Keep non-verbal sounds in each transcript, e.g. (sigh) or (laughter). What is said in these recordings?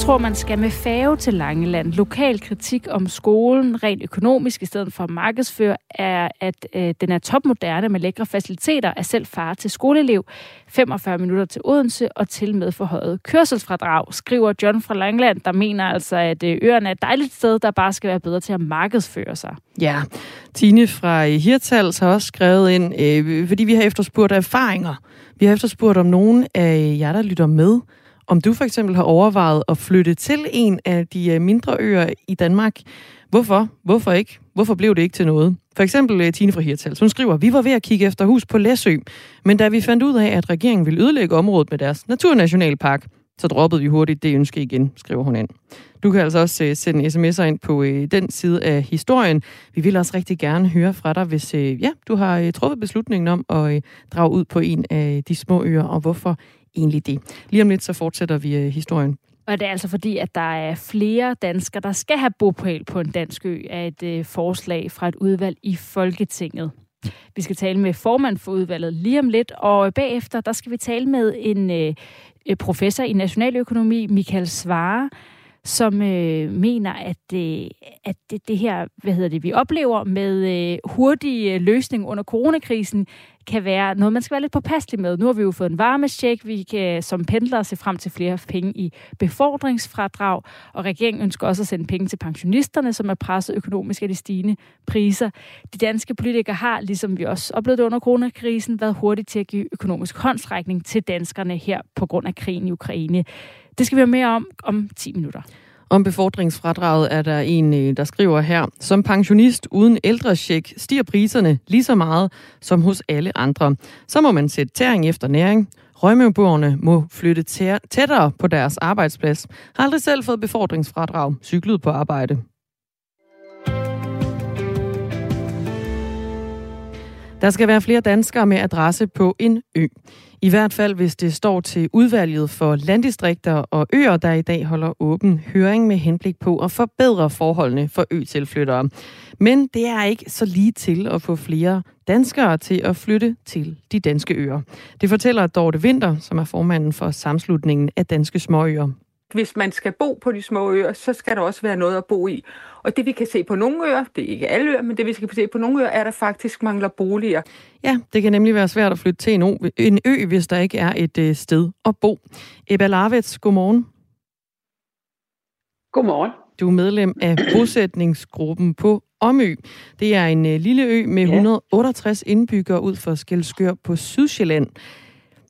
Tror, man skal med færge til Langeland. Lokal kritik om skolen, rent økonomisk i stedet for markedsfør, er, at øh, den er topmoderne med lækre faciliteter, er selv far til skoleelev, 45 minutter til Odense og til med forhøjet kørselsfradrag, skriver John fra Langeland, der mener altså, at øh, øerne er et dejligt sted, der bare skal være bedre til at markedsføre sig. Ja, Tine fra øh, Hirtals har også skrevet ind, øh, fordi vi har efterspurgt erfaringer. Vi har efterspurgt, om nogen af jer, der lytter med, om du for eksempel har overvejet at flytte til en af de øh, mindre øer i Danmark. Hvorfor? Hvorfor ikke? Hvorfor blev det ikke til noget? For eksempel øh, Tine fra Hirtals. Hun skriver, vi var ved at kigge efter hus på Læsø, men da vi fandt ud af, at regeringen ville ødelægge området med deres naturnationalpark, så droppede vi hurtigt det ønske igen, skriver hun ind. Du kan altså også uh, sende sms'er ind på den side af historien. Vi vil også rigtig gerne høre fra dig, hvis ja, du har truffet beslutningen om at drage ud på en af de små øer, og hvorfor egentlig det. Lige om lidt, så fortsætter vi øh, historien. Og det er altså fordi, at der er flere danskere, der skal have bopæl på en dansk ø, af et øh, forslag fra et udvalg i Folketinget. Vi skal tale med formand for udvalget lige om lidt, og bagefter der skal vi tale med en øh, øh professor i nationaløkonomi, Michael Svare, som øh, mener, at, øh, at det, det her, hvad hedder det, vi oplever med øh, hurtig øh, løsning under coronakrisen, kan være noget, man skal være lidt påpasselig med. Nu har vi jo fået en varmesjek, vi kan som pendlere se frem til flere penge i befordringsfradrag, og regeringen ønsker også at sende penge til pensionisterne, som er presset økonomisk af de stigende priser. De danske politikere har, ligesom vi også oplevede under coronakrisen, været hurtigt til at give økonomisk håndsrækning til danskerne her på grund af krigen i Ukraine. Det skal vi have mere om om 10 minutter. Om befordringsfradraget er der en, øh, der skriver her, som pensionist uden ældrecheck stiger priserne lige så meget som hos alle andre. Så må man sætte tæring efter næring. Rømøboerne må flytte tættere på deres arbejdsplads. Har aldrig selv fået befordringsfradrag. Cyklet på arbejde. Der skal være flere danskere med adresse på en ø. I hvert fald, hvis det står til udvalget for landdistrikter og øer, der i dag holder åben høring med henblik på at forbedre forholdene for øtilflyttere. Men det er ikke så lige til at få flere danskere til at flytte til de danske øer. Det fortæller Dorte Vinter, som er formanden for samslutningen af danske småøer hvis man skal bo på de små øer, så skal der også være noget at bo i. Og det vi kan se på nogle øer, det er ikke alle øer, men det vi skal se på nogle øer, er, at der faktisk mangler boliger. Ja, det kan nemlig være svært at flytte til en ø, en ø hvis der ikke er et øh, sted at bo. Ebba Larvets, godmorgen. Godmorgen. Du er medlem af bosætningsgruppen på Omø. Det er en øh, lille ø med ja. 168 indbyggere ud for Skelskør på Sydsjælland.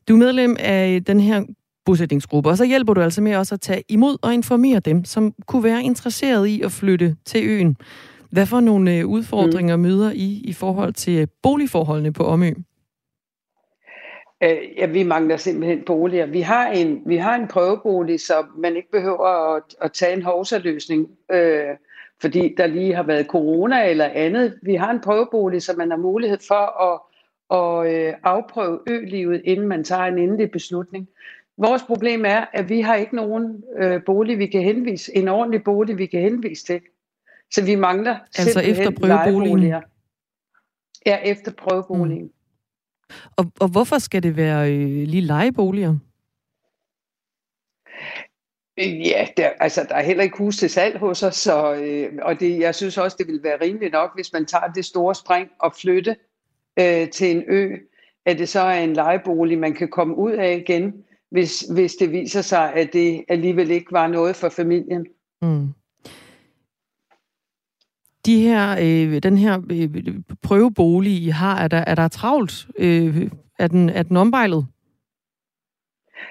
Du er medlem af den her bosætningsgruppe. Og så hjælper du altså med også at tage imod og informere dem, som kunne være interesseret i at flytte til øen. Hvad for nogle øh, udfordringer mm. møder I i forhold til øh, boligforholdene på Omø? Øh, ja, vi mangler simpelthen boliger. Vi har en, vi har en prøvebolig, så man ikke behøver at, at tage en hovsaløsning, øh, fordi der lige har været corona eller andet. Vi har en prøvebolig, så man har mulighed for at, at øh, afprøve ølivet, inden man tager en endelig beslutning. Vores problem er, at vi har ikke nogen øh, bolig, vi kan henvise, en ordentlig bolig, vi kan henvise til. Så vi mangler altså efter prøveboligen? Ja, efter prøveboligen. Mm. Og, og hvorfor skal det være øh, lige lejeboliger? Ja, der, altså der er heller ikke hus til salg hos os, så, øh, og det, jeg synes også, det vil være rimeligt nok, hvis man tager det store spring og flytte øh, til en ø, at det så er en lejebolig, man kan komme ud af igen, hvis, hvis det viser sig, at det alligevel ikke var noget for familien. Mm. De her, øh, den her øh, prøvebolig, I har, er der, er der travlt? Øh, er, den, er den ombejlet?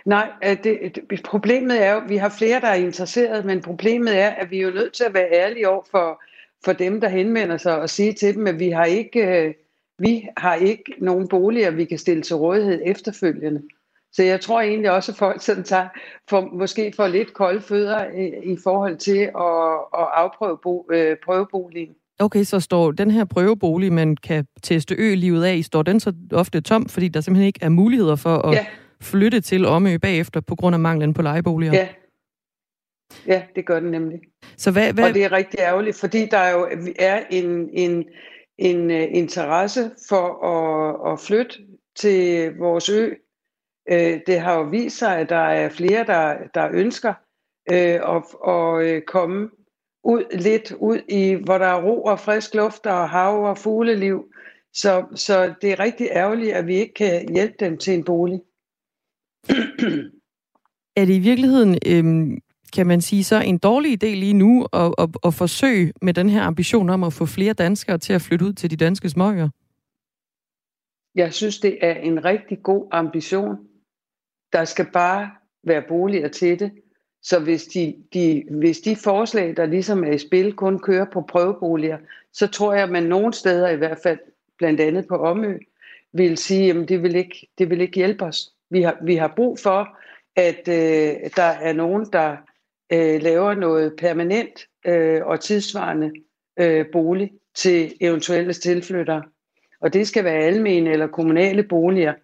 Nej, det, det, problemet er jo, at vi har flere, der er interesseret, men problemet er, at vi er jo nødt til at være ærlige over for, for dem, der henvender sig, og sige til dem, at vi har ikke, øh, vi har ikke nogen boliger, vi kan stille til rådighed efterfølgende. Så jeg tror egentlig også, at folk sådan tager, for, måske får lidt kolde fødder i, i forhold til at, at afprøve bo, øh, prøveboligen. Okay, så står den her prøvebolig, man kan teste ø-livet af, står den så ofte tom, fordi der simpelthen ikke er muligheder for at ja. flytte til Omø bagefter på grund af manglen på lejeboliger? Ja. Ja, det gør den nemlig. Så hvad, hvad... Og det er rigtig ærgerligt, fordi der jo er en, en, en uh, interesse for at, at flytte til vores ø, Øh, det har jo vist sig, at der er flere, der, der ønsker øh, og, og øh, komme ud lidt ud i, hvor der er ro og frisk luft og hav og fugleliv. Så, så det er rigtig ærgerligt, at vi ikke kan hjælpe dem til en bolig. (clears throat) er det i virkeligheden, øhm, kan man sige, så en dårlig idé lige nu at, at, at forsøge med den her ambition om at få flere danskere til at flytte ud til de danske småøer? Jeg synes, det er en rigtig god ambition. Der skal bare være boliger til det. Så hvis de, de, hvis de forslag, der ligesom er i spil, kun kører på prøveboliger, så tror jeg, at man nogle steder i hvert fald, blandt andet på Omø, vil sige, at det vil ikke, det vil ikke hjælpe os. Vi har, vi har brug for, at øh, der er nogen, der øh, laver noget permanent øh, og tidsvarende øh, bolig til eventuelle tilflyttere. Og det skal være almene eller kommunale boliger,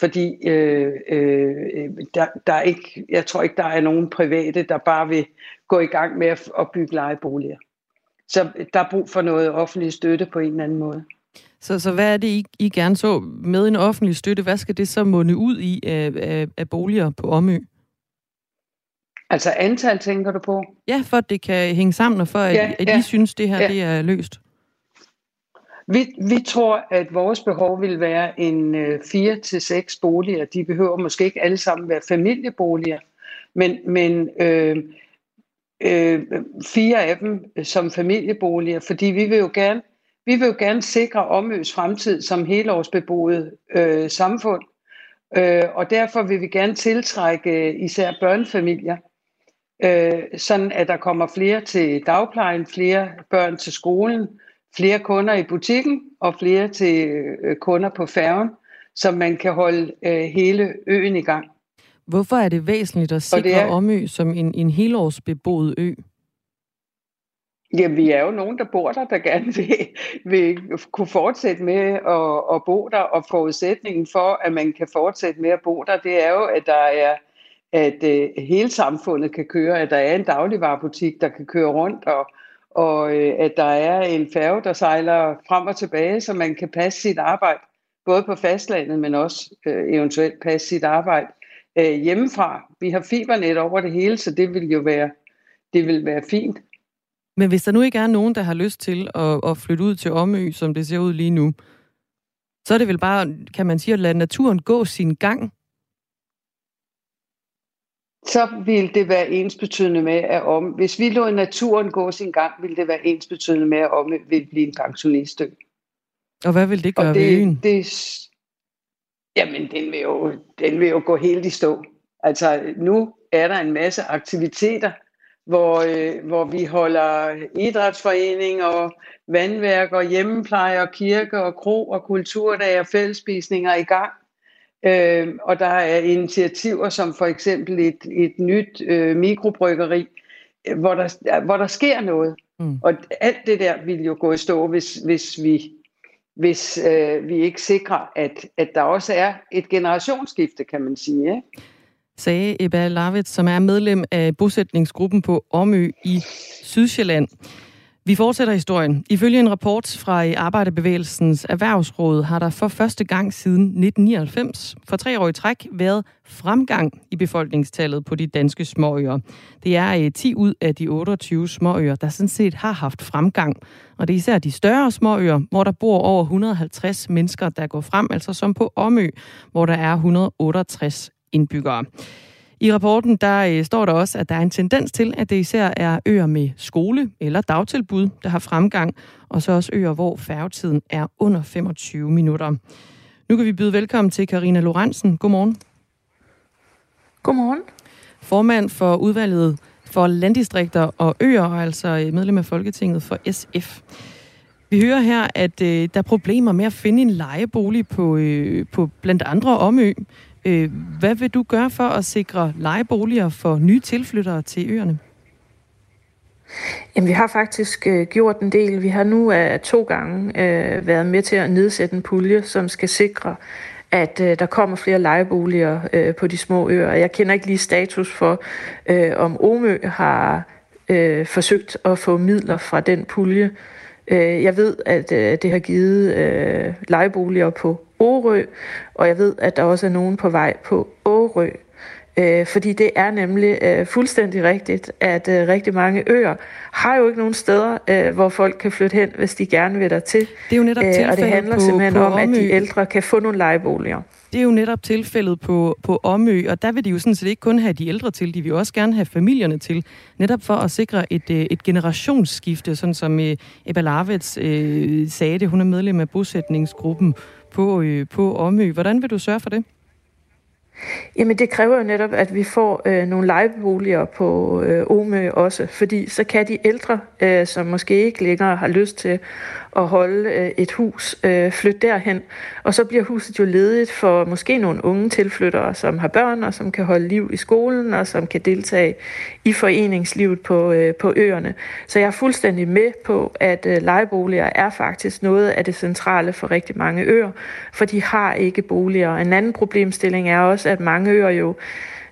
fordi øh, øh, der, der er ikke, jeg tror ikke, der er nogen private, der bare vil gå i gang med at, at bygge lejeboliger. Så der er brug for noget offentlig støtte på en eller anden måde. Så, så hvad er det, I, I gerne så med en offentlig støtte? Hvad skal det så munde ud i af, af, af boliger på Omø? Altså antal, tænker du på? Ja, for at det kan hænge sammen, og for at, ja, at I ja, synes, det her ja. det er løst. Vi, vi tror, at vores behov vil være en øh, fire til seks boliger. De behøver måske ikke alle sammen være familieboliger, men, men øh, øh, fire af dem øh, som familieboliger, fordi vi vil jo gerne, vi vil jo gerne sikre Omøs fremtid som helårsbeboet øh, samfund. Øh, og derfor vil vi gerne tiltrække øh, især børnefamilier, øh, sådan at der kommer flere til dagplejen, flere børn til skolen, flere kunder i butikken og flere til øh, kunder på færgen, så man kan holde øh, hele øen i gang. Hvorfor er det væsentligt at sikre er, Omø som en, en helårsbeboet ø? Ja, vi er jo nogen, der bor der, der gerne vil, vil kunne fortsætte med at, at bo der, og forudsætningen for, at man kan fortsætte med at bo der, det er jo, at der er at uh, hele samfundet kan køre, at der er en dagligvarerbutik, der kan køre rundt, og, og øh, at der er en færge, der sejler frem og tilbage, så man kan passe sit arbejde, både på fastlandet, men også øh, eventuelt passe sit arbejde øh, hjemmefra. Vi har fibernet over det hele, så det vil jo være, det vil være fint. Men hvis der nu ikke er nogen, der har lyst til at, at flytte ud til Omø, som det ser ud lige nu, så er det vel bare, kan man sige, at lade naturen gå sin gang? Så vil det være ensbetydende med, at om, hvis vi lod naturen gå sin gang, vil det være ensbetydende med, at Omø vil blive en pensionistø. Og hvad vil det gøre det, ved øen? Det, jamen, den vil, jo, den vil jo gå helt i stå. Altså, nu er der en masse aktiviteter, hvor, øh, hvor vi holder idrætsforeninger og vandværk og hjemmepleje og kirke og kro og kulturdage og fællespisninger i gang. Øh, og der er initiativer som for eksempel et, et nyt øh, mikrobryggeri, hvor der, hvor der sker noget. Mm. Og alt det der vil jo gå i stå, hvis, hvis vi hvis øh, vi ikke sikrer, at, at der også er et generationsskifte, kan man sige. Ikke? sagde Ebba Larvitz, som er medlem af bosætningsgruppen på Omø i Sydsjælland. Vi fortsætter historien. Ifølge en rapport fra Arbejderbevægelsens Erhvervsråd har der for første gang siden 1999 for tre år i træk været fremgang i befolkningstallet på de danske småøer. Det er øh, 10 ud af de 28 småøer, der sådan set har haft fremgang. Og det er især de større småøer, hvor der bor over 150 mennesker, der går frem, altså som på Omø, hvor der er 168 indbyggere. I rapporten der øh, står der også, at der er en tendens til, at det især er øer med skole eller dagtilbud, der har fremgang, og så også øer, hvor færgetiden er under 25 minutter. Nu kan vi byde velkommen til Karina Lorentzen. Godmorgen. Godmorgen. Formand for udvalget for landdistrikter og øer, og altså øh, medlem af Folketinget for SF. Vi hører her, at øh, der er problemer med at finde en lejebolig på, øh, på blandt andre Omø. Øh, hvad vil du gøre for at sikre lejeboliger for nye tilflyttere til øerne? Jamen, vi har faktisk øh, gjort en del. Vi har nu øh, to gange øh, været med til at nedsætte en pulje, som skal sikre, at øh, der kommer flere lejeboliger øh, på de små øer. Jeg kender ikke lige status for, øh, om Omø har øh, forsøgt at få midler fra den pulje. Øh, jeg ved, at øh, det har givet øh, lejeboliger på Orø, og jeg ved, at der også er nogen på vej på Årø. Øh, fordi det er nemlig øh, fuldstændig rigtigt, at øh, rigtig mange øer har jo ikke nogen steder, øh, hvor folk kan flytte hen, hvis de gerne vil dertil. Det er jo netop øh, Og det handler på, simpelthen på om, at de ældre kan få nogle lejeboliger. Det er jo netop tilfældet på, på Omø, og der vil de jo sådan set ikke kun have de ældre til, de vil også gerne have familierne til, netop for at sikre et, et generationsskifte, sådan som øh, Ebba Larvets øh, sagde det. Hun er medlem af bosætningsgruppen på, øh, på Omø. Hvordan vil du sørge for det? Jamen det kræver jo netop, at vi får øh, nogle lejeboliger på øh, Omø også, fordi så kan de ældre, øh, som måske ikke længere har lyst til at holde øh, et hus, øh, flytte derhen. Og så bliver huset jo ledigt for måske nogle unge tilflyttere, som har børn og som kan holde liv i skolen og som kan deltage i foreningslivet på, øh, på øerne. Så jeg er fuldstændig med på, at lejeboliger er faktisk noget af det centrale for rigtig mange øer, for de har ikke boliger. En anden problemstilling er også, at mange øer jo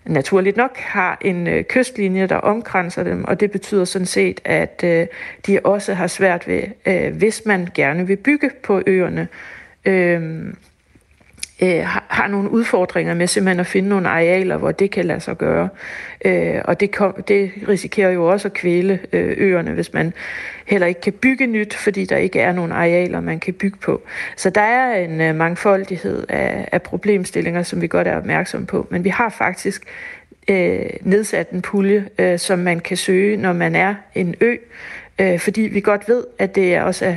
naturligt nok har en øh, kystlinje, der omkranser dem, og det betyder sådan set, at øh, de også har svært ved, øh, hvis man gerne vil bygge på øerne, øh, øh, har nogle udfordringer med simpelthen at finde nogle arealer, hvor det kan lade sig gøre. Øh, og det, kom, det risikerer jo også at kvæle øh, øerne, hvis man heller ikke kan bygge nyt, fordi der ikke er nogle arealer, man kan bygge på. Så der er en øh, mangfoldighed af, af problemstillinger, som vi godt er opmærksomme på. Men vi har faktisk øh, nedsat en pulje, øh, som man kan søge, når man er en ø, øh, fordi vi godt ved, at det er også er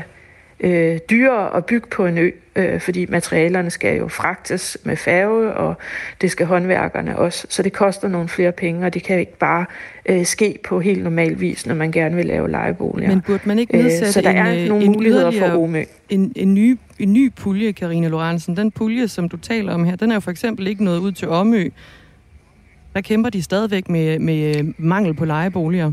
øh, dyrere at bygge på en ø, øh, fordi materialerne skal jo fragtes med færge, og det skal håndværkerne også. Så det koster nogle flere penge, og det kan ikke bare øh, ske på helt normal vis, når man gerne vil lave lejeboliger. Men burde man ikke nedsætte øh, Så der en, er nogle en muligheder for Omø. En, en, ny, en ny pulje, Karina Lorentzen. Den pulje, som du taler om her, den er jo for eksempel ikke noget ud til Omø. Der kæmper de stadigvæk med, med mangel på lejeboliger.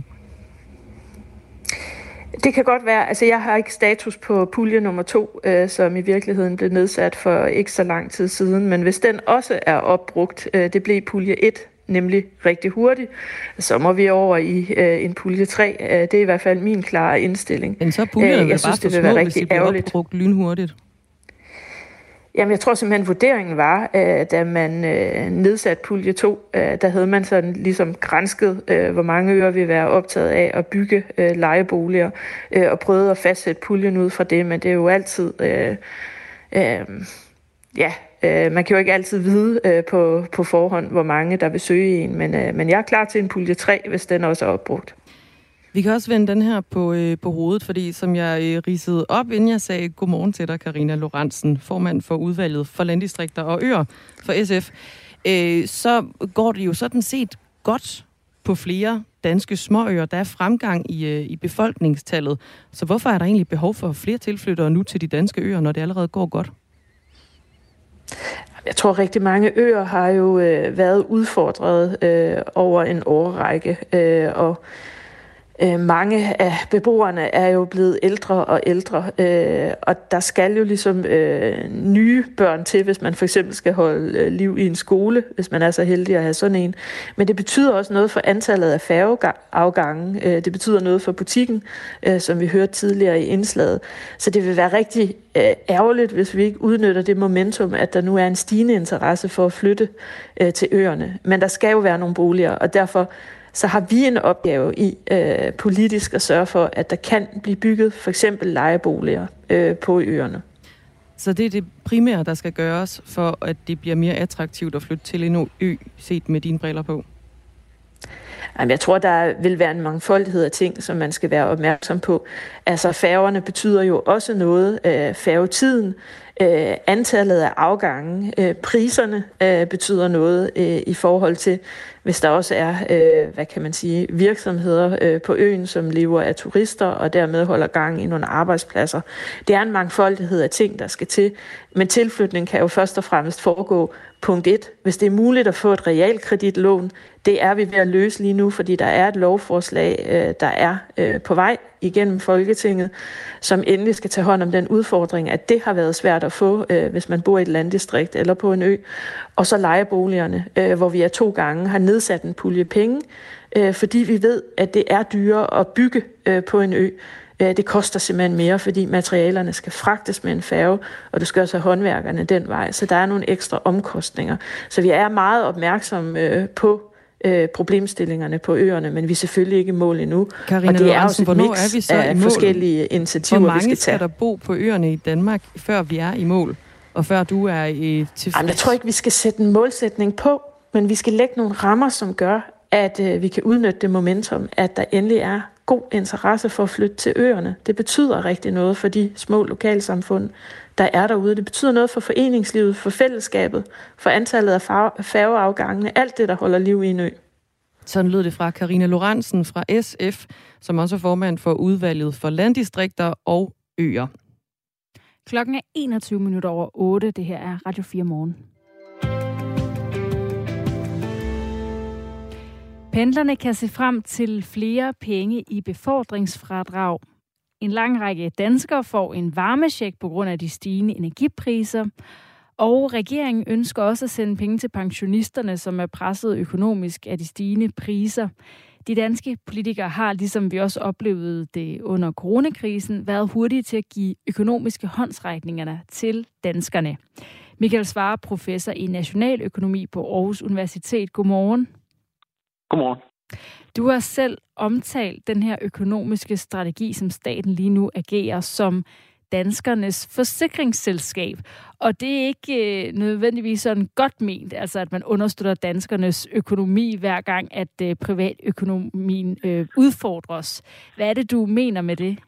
Det kan godt være. Altså, jeg har ikke status på pulje nummer to, øh, som i virkeligheden blev nedsat for ikke så lang tid siden. Men hvis den også er opbrugt, øh, det blev pulje 1, nemlig rigtig hurtigt, så må vi over i øh, en pulje 3. Øh, det er i hvert fald min klare indstilling. Men så pulje øh, jeg synes, det vil være rigtig hvis de bliver ærgerligt. opbrugt lynhurtigt. Jamen, jeg tror simpelthen, vurderingen var, at da man øh, nedsatte pulje 2, øh, der havde man sådan ligesom grænsket, øh, hvor mange øer vi være optaget af at bygge øh, lejeboliger, øh, og prøvet at fastsætte puljen ud fra det, men det er jo altid... Øh, øh, ja, øh, man kan jo ikke altid vide øh, på, på forhånd, hvor mange der vil søge en, men, øh, men jeg er klar til en pulje 3, hvis den også er opbrugt. Vi kan også vende den her på, øh, på hovedet, fordi som jeg øh, ridsede op, inden jeg sagde godmorgen til dig, Karina Lorentzen, formand for udvalget for landdistrikter og øer for SF, øh, så går det jo sådan set godt på flere danske småøer. Der er fremgang i, øh, i befolkningstallet. Så hvorfor er der egentlig behov for flere tilflyttere nu til de danske øer, når det allerede går godt? Jeg tror, rigtig mange øer har jo øh, været udfordret øh, over en årrække, øh, og Øh, mange af beboerne er jo blevet ældre og ældre, øh, og der skal jo ligesom øh, nye børn til, hvis man for eksempel skal holde øh, liv i en skole, hvis man er så heldig at have sådan en. Men det betyder også noget for antallet af færgeafgange. Øh, det betyder noget for butikken, øh, som vi hørte tidligere i indslaget. Så det vil være rigtig øh, ærgerligt, hvis vi ikke udnytter det momentum, at der nu er en stigende interesse for at flytte øh, til øerne. Men der skal jo være nogle boliger, og derfor så har vi en opgave i øh, politisk at sørge for, at der kan blive bygget for eksempel lejeboliger øh, på øerne. Så det er det primære, der skal gøres for, at det bliver mere attraktivt at flytte til en ø, set med dine briller på? Jamen, jeg tror, der vil være en mangfoldighed af ting, som man skal være opmærksom på. Altså, færgerne betyder jo også noget. Øh, færgetiden, øh, antallet af afgange, øh, priserne øh, betyder noget øh, i forhold til, hvis der også er, øh, hvad kan man sige, virksomheder øh, på øen, som lever af turister og dermed holder gang i nogle arbejdspladser. Det er en mangfoldighed af ting, der skal til, men tilflytning kan jo først og fremmest foregå punkt 1. Hvis det er muligt at få et realkreditlån, det er vi ved at løse lige nu, fordi der er et lovforslag, øh, der er øh, på vej igennem Folketinget, som endelig skal tage hånd om den udfordring, at det har været svært at få, øh, hvis man bor i et landdistrikt eller på en ø. Og så lejeboligerne, øh, hvor vi er to gange har nedsat en pulje penge, fordi vi ved, at det er dyrere at bygge på en ø, Det koster simpelthen mere, fordi materialerne skal fragtes med en færge, og du skal også have håndværkerne den vej, så der er nogle ekstra omkostninger. Så vi er meget opmærksomme på øh, problemstillingerne på øerne, men vi er selvfølgelig ikke i mål endnu. Carina og det er også et mix er vi så af forskellige initiativer, Hvor mange vi skal, tage. skal der bo på øerne i Danmark, før vi er i mål? Og før du er i tilfreds? Jamen, jeg tror ikke, vi skal sætte en målsætning på, men vi skal lægge nogle rammer, som gør, at øh, vi kan udnytte det momentum, at der endelig er god interesse for at flytte til øerne. Det betyder rigtig noget for de små lokalsamfund, der er derude. Det betyder noget for foreningslivet, for fællesskabet, for antallet af færgeafgangene, alt det, der holder liv i en ø. Sådan lød det fra Karina Lorentzen fra SF, som også er formand for udvalget for landdistrikter og øer. Klokken er 21 minutter over 8. Det her er Radio 4 morgen. Pendlerne kan se frem til flere penge i befordringsfradrag. En lang række danskere får en varmesjek på grund af de stigende energipriser. Og regeringen ønsker også at sende penge til pensionisterne, som er presset økonomisk af de stigende priser. De danske politikere har, ligesom vi også oplevede det under coronakrisen, været hurtige til at give økonomiske håndsrækninger til danskerne. Michael Svare, professor i nationaløkonomi på Aarhus Universitet. Godmorgen. Godmorgen. Du har selv omtalt den her økonomiske strategi, som staten lige nu agerer som danskernes forsikringsselskab. Og det er ikke øh, nødvendigvis sådan godt ment, altså at man understøtter danskernes økonomi hver gang, at øh, privatøkonomien øh, udfordres. Hvad er det, du mener med det?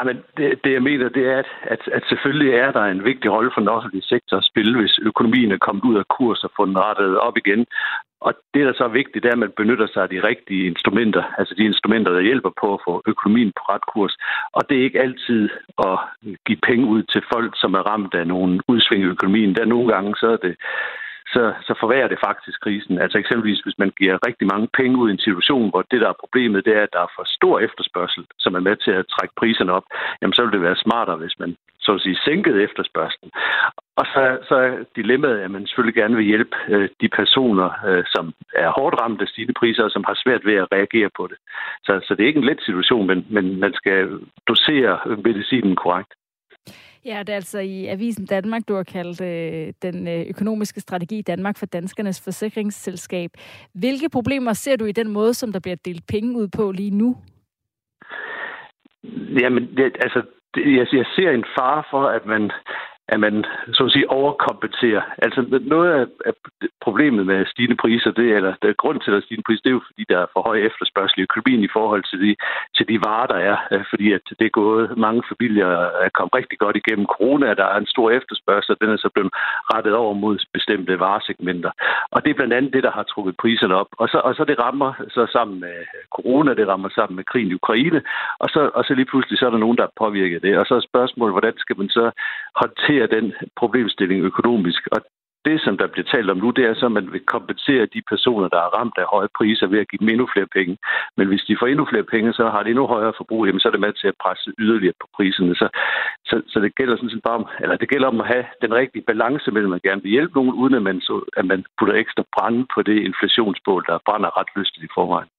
Jamen, det, det jeg mener, det er, at, at, at selvfølgelig er der en vigtig rolle for den offentlige sektor at spille, hvis økonomien er kommet ud af kurs og fundet rettet op igen. Og det, der så er vigtigt, det er, at man benytter sig af de rigtige instrumenter, altså de instrumenter, der hjælper på at få økonomien på ret kurs. Og det er ikke altid at give penge ud til folk, som er ramt af nogle udsving i økonomien. Der nogle gange, så er det så, så forværrer det faktisk krisen. Altså eksempelvis, hvis man giver rigtig mange penge ud i en situation, hvor det, der er problemet, det er, at der er for stor efterspørgsel, som er med til at trække priserne op, jamen så vil det være smartere, hvis man så at sige, sænkede efterspørgselen. Og så, så er dilemmaet, at man selvfølgelig gerne vil hjælpe øh, de personer, øh, som er hårdt ramt af stigende priser, og som har svært ved at reagere på det. Så, så det er ikke en let situation, men, men man skal dosere medicinen korrekt. Ja, det er altså i Avisen Danmark, du har kaldt øh, den øh, økonomiske strategi i Danmark for danskernes forsikringsselskab. Hvilke problemer ser du i den måde, som der bliver delt penge ud på lige nu? Jamen, det, altså, det, jeg, jeg ser en fare for, at man at man så at sige overkompenserer. Altså noget af, af problemet med stigende priser, det, eller det, grund til at stigende priser, det er jo fordi, der er for høj efterspørgsel i økonomien i forhold til de, til de varer, der er. Øh, fordi at det er gået, mange familier er kommet rigtig godt igennem corona, der er en stor efterspørgsel, og den er så blevet rettet over mod bestemte varesegmenter. Og det er blandt andet det, der har trukket priserne op. Og så, og så det rammer så sammen med corona, det rammer sammen med krigen i Ukraine, og så, og så lige pludselig så er der nogen, der er påvirket det. Og så er spørgsmålet, hvordan skal man så håndtere håndtere den problemstilling økonomisk. Og det, som der bliver talt om nu, det er så, at man vil kompensere de personer, der er ramt af høje priser ved at give dem endnu flere penge. Men hvis de får endnu flere penge, så har de endnu højere forbrug, jamen, så er det med til at presse yderligere på priserne. Så, så, så det gælder sådan set bare om, eller det gælder om at have den rigtige balance mellem, at man gerne vil hjælpe nogen, uden at man, så, at man putter ekstra brænde på det inflationsbål, der brænder ret lystigt i forvejen.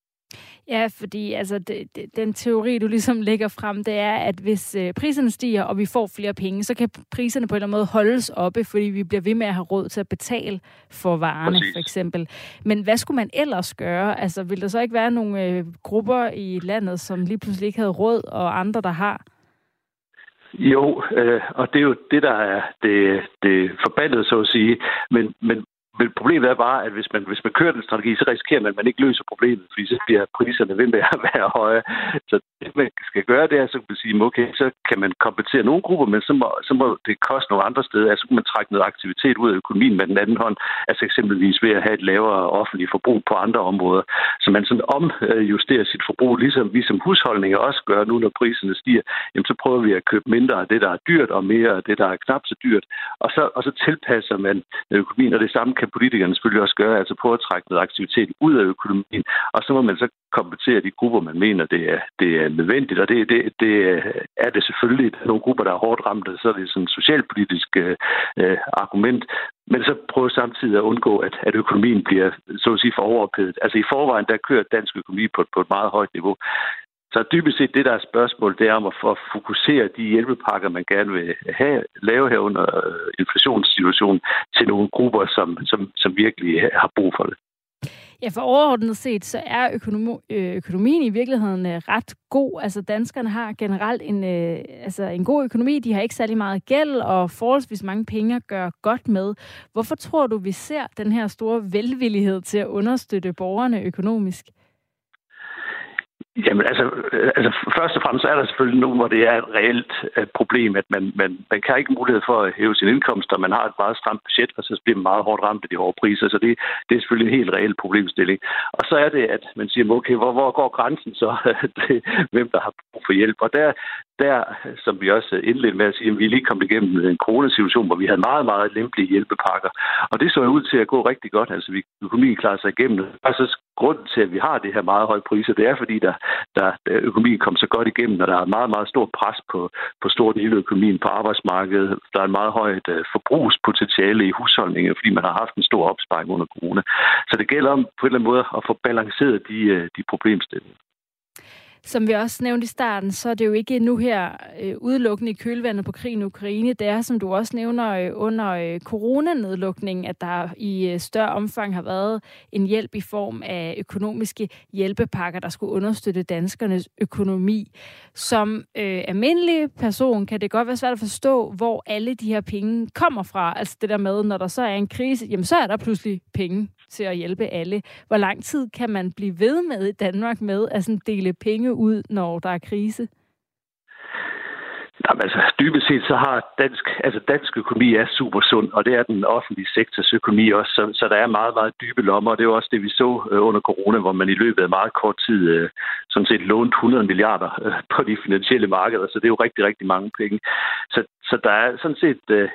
Ja, fordi altså, det, det, den teori, du ligesom lægger frem, det er, at hvis øh, priserne stiger, og vi får flere penge, så kan priserne på en eller anden måde holdes oppe, fordi vi bliver ved med at have råd til at betale for varerne, Præcis. for eksempel. Men hvad skulle man ellers gøre? Altså, vil der så ikke være nogle øh, grupper i landet, som lige pludselig ikke havde råd, og andre, der har? Jo, øh, og det er jo det, der er det, det forbandet, så at sige. Men, men men problemet er bare, at hvis man, hvis man kører den strategi, så risikerer man, at man ikke løser problemet, fordi så bliver priserne ved med at (laughs) være høje. Så det, man skal gøre, det er, så kan man sige, okay, så kan man kompensere nogle grupper, men så må, så må det koste nogle andre steder. Altså, så kan man trække noget aktivitet ud af økonomien med den anden hånd, altså eksempelvis ved at have et lavere offentligt forbrug på andre områder. Så man sådan omjusterer sit forbrug, ligesom vi som husholdninger også gør nu, når priserne stiger. Jamen, så prøver vi at købe mindre af det, der er dyrt, og mere af det, der er knap så dyrt. Og så, og så tilpasser man økonomien, og det samme kan politikerne selvfølgelig også gøre, altså på at trække noget aktivitet ud af økonomien, og så må man så kompensere de grupper, man mener, det er, det er nødvendigt, og det, det, det er det selvfølgelig. Nogle grupper, der er hårdt ramt, så er det sådan et socialpolitisk øh, argument, men så prøve samtidig at undgå, at, at økonomien bliver, så at sige, for overophedet. Altså i forvejen, der kører dansk økonomi på, på et meget højt niveau så dybest set det, der er spørgsmål, det er om at få fokusere de hjælpepakker, man gerne vil have, lave her under øh, inflationssituationen, til nogle grupper, som, som, som virkelig har brug for det. Ja, for overordnet set, så er øh, økonomien i virkeligheden øh, ret god. Altså danskerne har generelt en, øh, altså en god økonomi. De har ikke særlig meget gæld og forholdsvis mange penge at gøre godt med. Hvorfor tror du, vi ser den her store velvillighed til at understøtte borgerne økonomisk? Jamen altså, øh, altså, først og fremmest er der selvfølgelig nu, hvor det er et reelt uh, problem, at man, man, man kan ikke mulighed for at hæve sin indkomst, og man har et meget stramt budget, og så bliver man meget hårdt ramt af de hårde priser, så det, det er selvfølgelig en helt reel problemstilling. Og så er det, at man siger, okay, hvor, hvor går grænsen så, (laughs) hvem der har brug for hjælp? Og der, der, som vi også indledte med at sige, at vi lige kom igennem en coronasituation, hvor vi havde meget, meget lempelige hjælpepakker. Og det så ud til at gå rigtig godt. Altså, vi økonomien klarede sig igennem. Og så grunden til, at vi har det her meget høje priser, det er, fordi der, der, der økonomien kom så godt igennem, og der er meget, meget stor pres på, på stor del af økonomien på arbejdsmarkedet. Der er en meget højt uh, forbrugspotentiale i husholdningen, fordi man har haft en stor opsparing under corona. Så det gælder om på en eller anden måde at få balanceret de, uh, de problemstillinger. Som vi også nævnte i starten, så er det jo ikke nu her øh, udelukkende i kølvandet på krigen i Ukraine. Det er, som du også nævner, øh, under øh, coronanedlukningen, at der i øh, større omfang har været en hjælp i form af økonomiske hjælpepakker, der skulle understøtte danskernes økonomi. Som øh, almindelig person kan det godt være svært at forstå, hvor alle de her penge kommer fra. Altså det der med, når der så er en krise, jamen så er der pludselig penge til at hjælpe alle. Hvor lang tid kan man blive ved med i Danmark med at sådan dele penge ud, når der er krise? Jamen, altså, dybest set så har dansk, altså dansk økonomi er super sund, og det er den offentlige sektors økonomi også, så, så der er meget, meget dybe lommer, og det er også det, vi så øh, under corona, hvor man i løbet af meget kort tid øh, sådan set lånte 100 milliarder øh, på de finansielle markeder, så det er jo rigtig, rigtig mange penge. Så, så der er sådan set øh,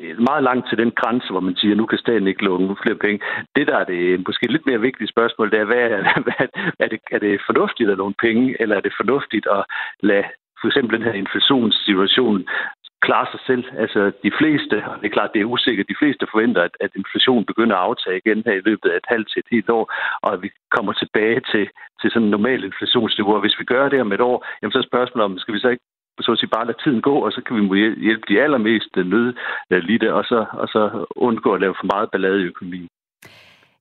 Øh, meget langt til den grænse, hvor man siger, at nu kan staten ikke låne flere penge. Det, der er det øh, måske lidt mere vigtige spørgsmål, det er, hvad er, (laughs) hvad, er, det, er det fornuftigt at låne penge, eller er det fornuftigt at lade for eksempel den her inflationssituation klare sig selv. Altså de fleste, og det er klart, det er usikkert, de fleste forventer, at, at inflationen begynder at aftage igen her i løbet af et halvt til et helt år, og at vi kommer tilbage til, til sådan en normal inflationsniveau. Og hvis vi gør det om et år, jamen så er spørgsmålet om, skal vi så ikke så at sige, bare lade tiden gå, og så kan vi hjælpe de allermest nødlidte, og så, og så undgå at lave for meget ballade i økonomien.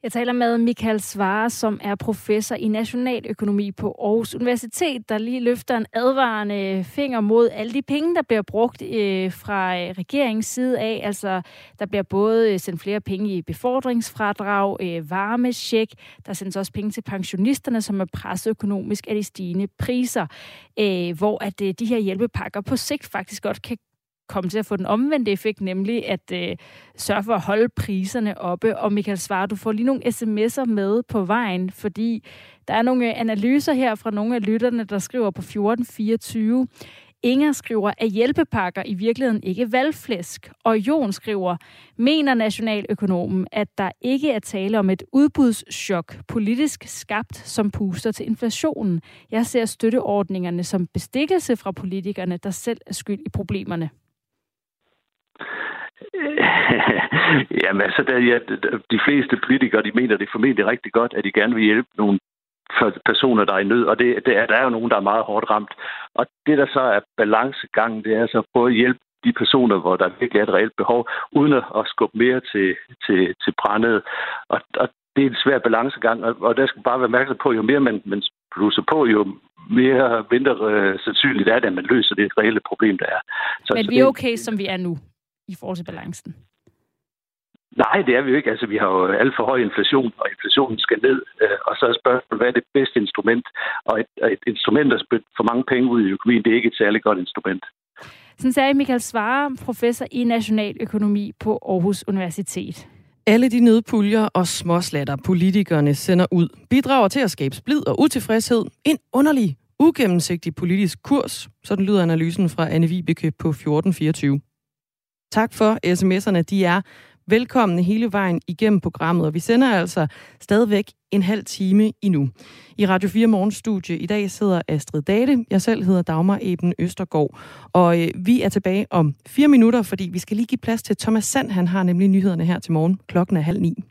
Jeg taler med Michael Svare, som er professor i nationaløkonomi på Aarhus Universitet, der lige løfter en advarende finger mod alle de penge, der bliver brugt øh, fra øh, regeringens side af. Altså, der bliver både øh, sendt flere penge i befordringsfradrag, øh, varmesjek, der sendes også penge til pensionisterne, som er presset økonomisk af de stigende priser, øh, hvor at øh, de her hjælpepakker på sigt faktisk godt kan komme til at få den omvendte effekt, nemlig at øh, sørge for at holde priserne oppe. Og Michael Svare, du får lige nogle sms'er med på vejen, fordi der er nogle øh, analyser her fra nogle af lytterne, der skriver på 1424. Inger skriver, at hjælpepakker i virkeligheden ikke valgflæsk. Og Jon skriver, mener nationaløkonomen, at der ikke er tale om et udbudschok, politisk skabt, som puster til inflationen. Jeg ser støtteordningerne som bestikkelse fra politikerne, der selv er skyld i problemerne. (laughs) Jamen altså, der, ja, de fleste politikere, de mener det formentlig rigtig godt, at de gerne vil hjælpe nogle personer, der er i nød, og det, det er, der er jo nogen, der er meget hårdt ramt. Og det, der så er balancegangen, det er altså prøve at hjælpe de personer, hvor der virkelig er et reelt behov, uden at skubbe mere til, til, til brændet. Og, og det er en svær balancegang, og, og der skal bare være opmærksom på, jo mere man, man plusser på, jo mere mindre øh, sandsynligt er det, at man løser det reelle problem, der er. Så, Men så vi er okay, som vi er nu i forhold til balancen? Nej, det er vi jo ikke. Altså, vi har jo alt for høj inflation, og inflationen skal ned. Øh, og så er spørgsmålet, hvad er det bedste instrument? Og et, et instrument, der spytter for mange penge ud i økonomien, det er ikke et særligt godt instrument. Sådan sagde Michael Svare, professor i nationaløkonomi på Aarhus Universitet. Alle de nødpuljer og småslatter, politikerne sender ud, bidrager til at skabe splid og utilfredshed. En underlig, ugennemsigtig politisk kurs. Sådan lyder analysen fra Anne Vibeke på 1424. Tak for sms'erne. De er velkomne hele vejen igennem programmet, og vi sender altså stadigvæk en halv time endnu. I Radio 4 Morgenstudie i dag sidder Astrid Date. Jeg selv hedder Dagmar Eben Østergaard. Og øh, vi er tilbage om fire minutter, fordi vi skal lige give plads til Thomas Sand. Han har nemlig nyhederne her til morgen. Klokken er halv ni.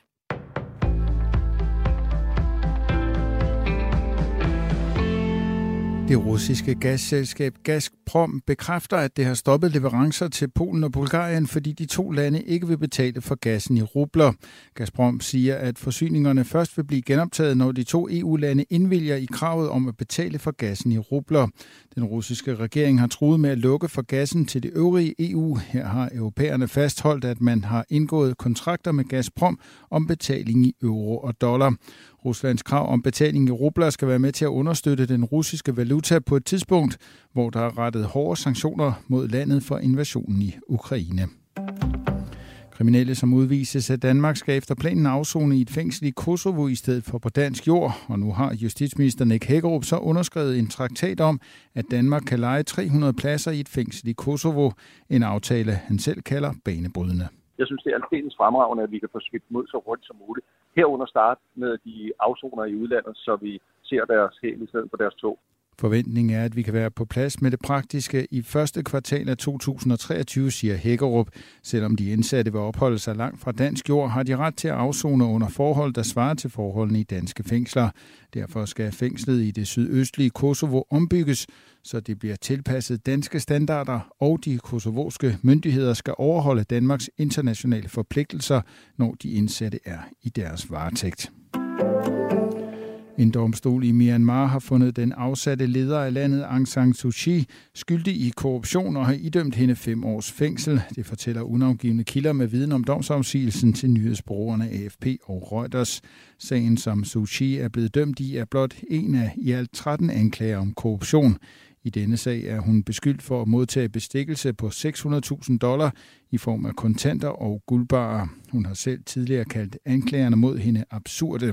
Det russiske gasselskab Gazprom bekræfter, at det har stoppet leverancer til Polen og Bulgarien, fordi de to lande ikke vil betale for gassen i rubler. Gazprom siger, at forsyningerne først vil blive genoptaget, når de to EU-lande indvilger i kravet om at betale for gassen i rubler. Den russiske regering har truet med at lukke for gassen til det øvrige EU. Her har europæerne fastholdt, at man har indgået kontrakter med Gazprom om betaling i euro og dollar. Ruslands krav om betaling i rubler skal være med til at understøtte den russiske valuta på et tidspunkt, hvor der er rettet hårde sanktioner mod landet for invasionen i Ukraine. Kriminelle, som udvises af Danmark, skal efter planen afzone i et fængsel i Kosovo i stedet for på dansk jord. Og nu har justitsminister Nick Hækkerup så underskrevet en traktat om, at Danmark kan lege 300 pladser i et fængsel i Kosovo. En aftale, han selv kalder banebrydende. Jeg synes, det er aldeles fremragende, at vi kan få skidt mod så hurtigt som muligt. Herunder starte med de afsoner i udlandet, så vi ser deres hæl i stedet for deres tog. Forventningen er, at vi kan være på plads med det praktiske i første kvartal af 2023, siger Hækkerup. Selvom de indsatte vil opholde sig langt fra dansk jord, har de ret til at afzone under forhold, der svarer til forholdene i danske fængsler. Derfor skal fængslet i det sydøstlige Kosovo ombygges, så det bliver tilpasset danske standarder, og de kosovoske myndigheder skal overholde Danmarks internationale forpligtelser, når de indsatte er i deres varetægt. En domstol i Myanmar har fundet den afsatte leder af landet Aung San Suu Kyi skyldig i korruption og har idømt hende fem års fængsel. Det fortæller unavgivende kilder med viden om domsafsigelsen til nyhedsbrugerne AFP og Reuters. Sagen, som Suu Kyi er blevet dømt i, er blot en af i alt 13 anklager om korruption. I denne sag er hun beskyldt for at modtage bestikkelse på 600.000 dollar i form af kontanter og guldbarer. Hun har selv tidligere kaldt anklagerne mod hende absurde.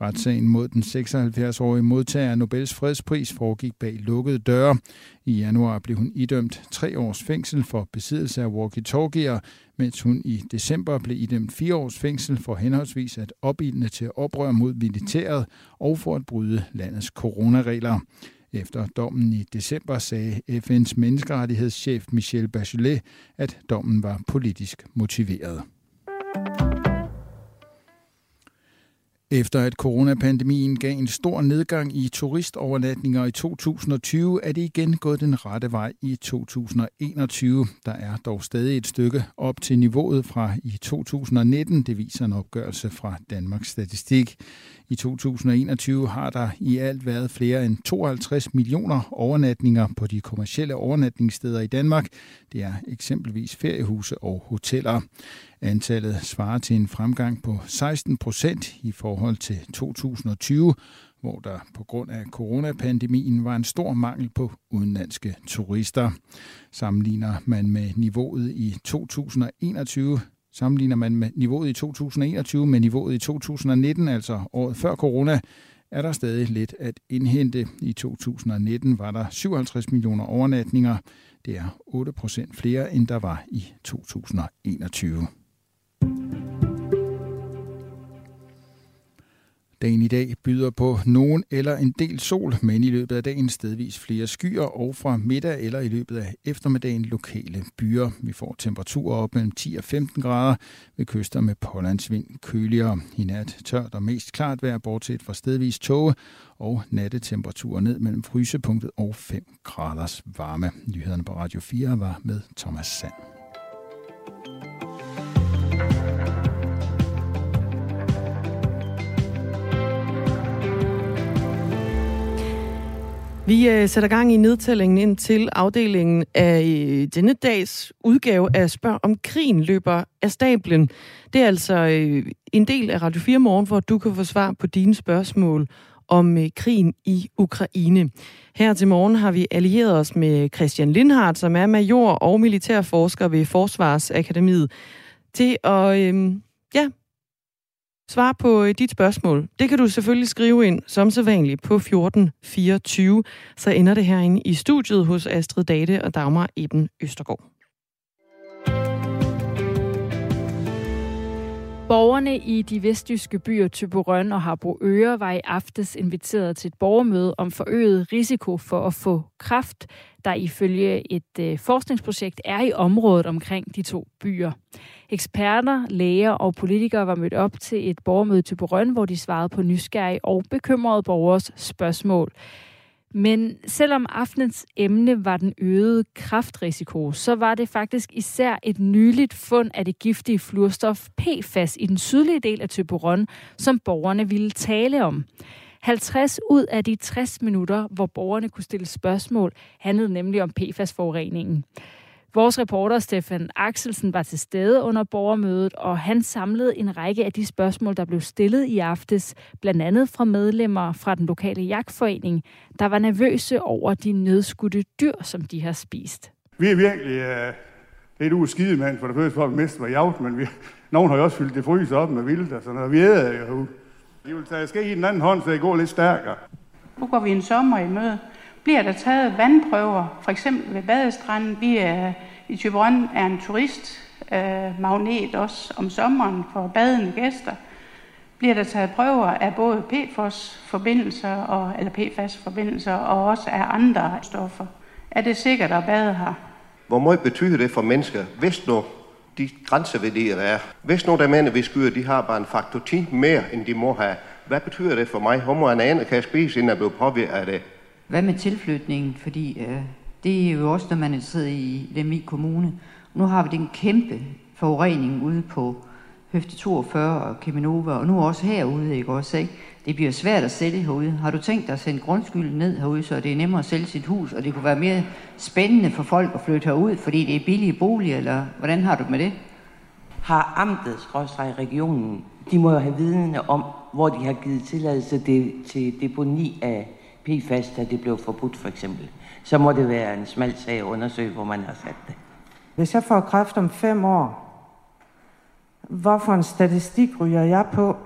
Retssagen mod den 76-årige modtager af Nobels fredspris foregik bag lukkede døre. I januar blev hun idømt tre års fængsel for besiddelse af walkie-talkier, mens hun i december blev idømt fire års fængsel for henholdsvis at opildne til oprør mod militæret og for at bryde landets coronaregler. Efter dommen i december sagde FN's menneskerettighedschef Michel Bachelet, at dommen var politisk motiveret. Efter at coronapandemien gav en stor nedgang i turistovernatninger i 2020, er det igen gået den rette vej i 2021. Der er dog stadig et stykke op til niveauet fra i 2019, det viser en opgørelse fra Danmarks Statistik. I 2021 har der i alt været flere end 52 millioner overnatninger på de kommercielle overnatningssteder i Danmark. Det er eksempelvis feriehuse og hoteller. Antallet svarer til en fremgang på 16 procent i forhold til 2020, hvor der på grund af coronapandemien var en stor mangel på udenlandske turister. Sammenligner man med niveauet i 2021, sammenligner man med niveauet i 2021 med niveauet i 2019, altså året før corona, er der stadig lidt at indhente. I 2019 var der 57 millioner overnatninger. Det er 8 procent flere, end der var i 2021. Dagen i dag byder på nogen eller en del sol, men i løbet af dagen stedvis flere skyer og fra middag eller i løbet af eftermiddagen lokale byer. Vi får temperaturer op mellem 10 og 15 grader ved kyster med pålandsvind køligere. I nat tørt og mest klart vejr, bortset fra stedvis tåge og nattetemperaturer ned mellem frysepunktet og 5 graders varme. Nyhederne på Radio 4 var med Thomas Sand. Vi øh, sætter gang i nedtællingen ind til afdelingen af øh, denne dags udgave af Spørg om krigen løber af stablen. Det er altså øh, en del af Radio 4 Morgen, hvor du kan få svar på dine spørgsmål om øh, krigen i Ukraine. Her til morgen har vi allieret os med Christian Lindhardt, som er major og militærforsker ved Forsvarsakademiet, til at øh, ja, Svar på øh, dit spørgsmål. Det kan du selvfølgelig skrive ind som sædvanligt på 1424. Så ender det herinde i studiet hos Astrid Date og Dagmar Eben Østergaard. Borgerne i de vestjyske byer Tyborøn og Harboøre var i aftes inviteret til et borgermøde om forøget risiko for at få kraft, der ifølge et øh, forskningsprojekt er i området omkring de to byer. Eksperter, læger og politikere var mødt op til et borgermøde i Borøn, hvor de svarede på nysgerrige og bekymrede borgers spørgsmål. Men selvom aftenens emne var den øgede kraftrisiko, så var det faktisk især et nyligt fund af det giftige fluorstof PFAS i den sydlige del af Tøberon, som borgerne ville tale om. 50 ud af de 60 minutter, hvor borgerne kunne stille spørgsmål, handlede nemlig om PFAS-forureningen. Vores reporter Stefan Axelsen var til stede under borgermødet, og han samlede en række af de spørgsmål, der blev stillet i aftes, blandt andet fra medlemmer fra den lokale jagtforening, der var nervøse over de nedskudte dyr, som de har spist. Vi er virkelig uh, lidt ude mand, for det første for at miste var jagt, men vi, nogen har jo også fyldt det fryse op med vildt, og sådan noget. Vi æder jo. Vi vil tage ske i den anden hånd, så det går lidt stærkere. Nu går vi en sommer i møde. Bliver der taget vandprøver, for eksempel ved badestranden? Vi er, i Tyberon er en turistmagnet øh, også om sommeren for badende gæster. Bliver der taget prøver af både PFOS-forbindelser, og, eller PFAS-forbindelser, og også af andre stoffer? Er det sikkert at bade her? Hvor meget betyder det for mennesker, hvis nu de grænseværdier, der er. Hvis nu der mænd, vi skyder, de har bare en faktor 10 mere, end de må have. Hvad betyder det for mig? Homo en anden kan jeg spise, inden jeg bliver påvirket af det. Hvad med tilflytningen? Fordi øh, det er jo også, når man sidder i Lemvig Kommune. Nu har vi den kæmpe forurening ude på Høfte 42 og Keminova, og nu også herude, ikke også, ikke? Det bliver svært at sælge herude. Har du tænkt dig at sende grundskylden ned herude, så det er nemmere at sælge sit hus, og det kunne være mere spændende for folk at flytte herud, fordi det er billige boliger, eller hvordan har du med det? Har amtet, skråstrej regionen, de må jo have vidende om, hvor de har givet tilladelse til deponi af PFAS, da det blev forbudt for eksempel. Så må det være en smal sag at undersøge, hvor man har sat det. Hvis jeg får kræft om fem år, hvorfor en statistik ryger jeg på?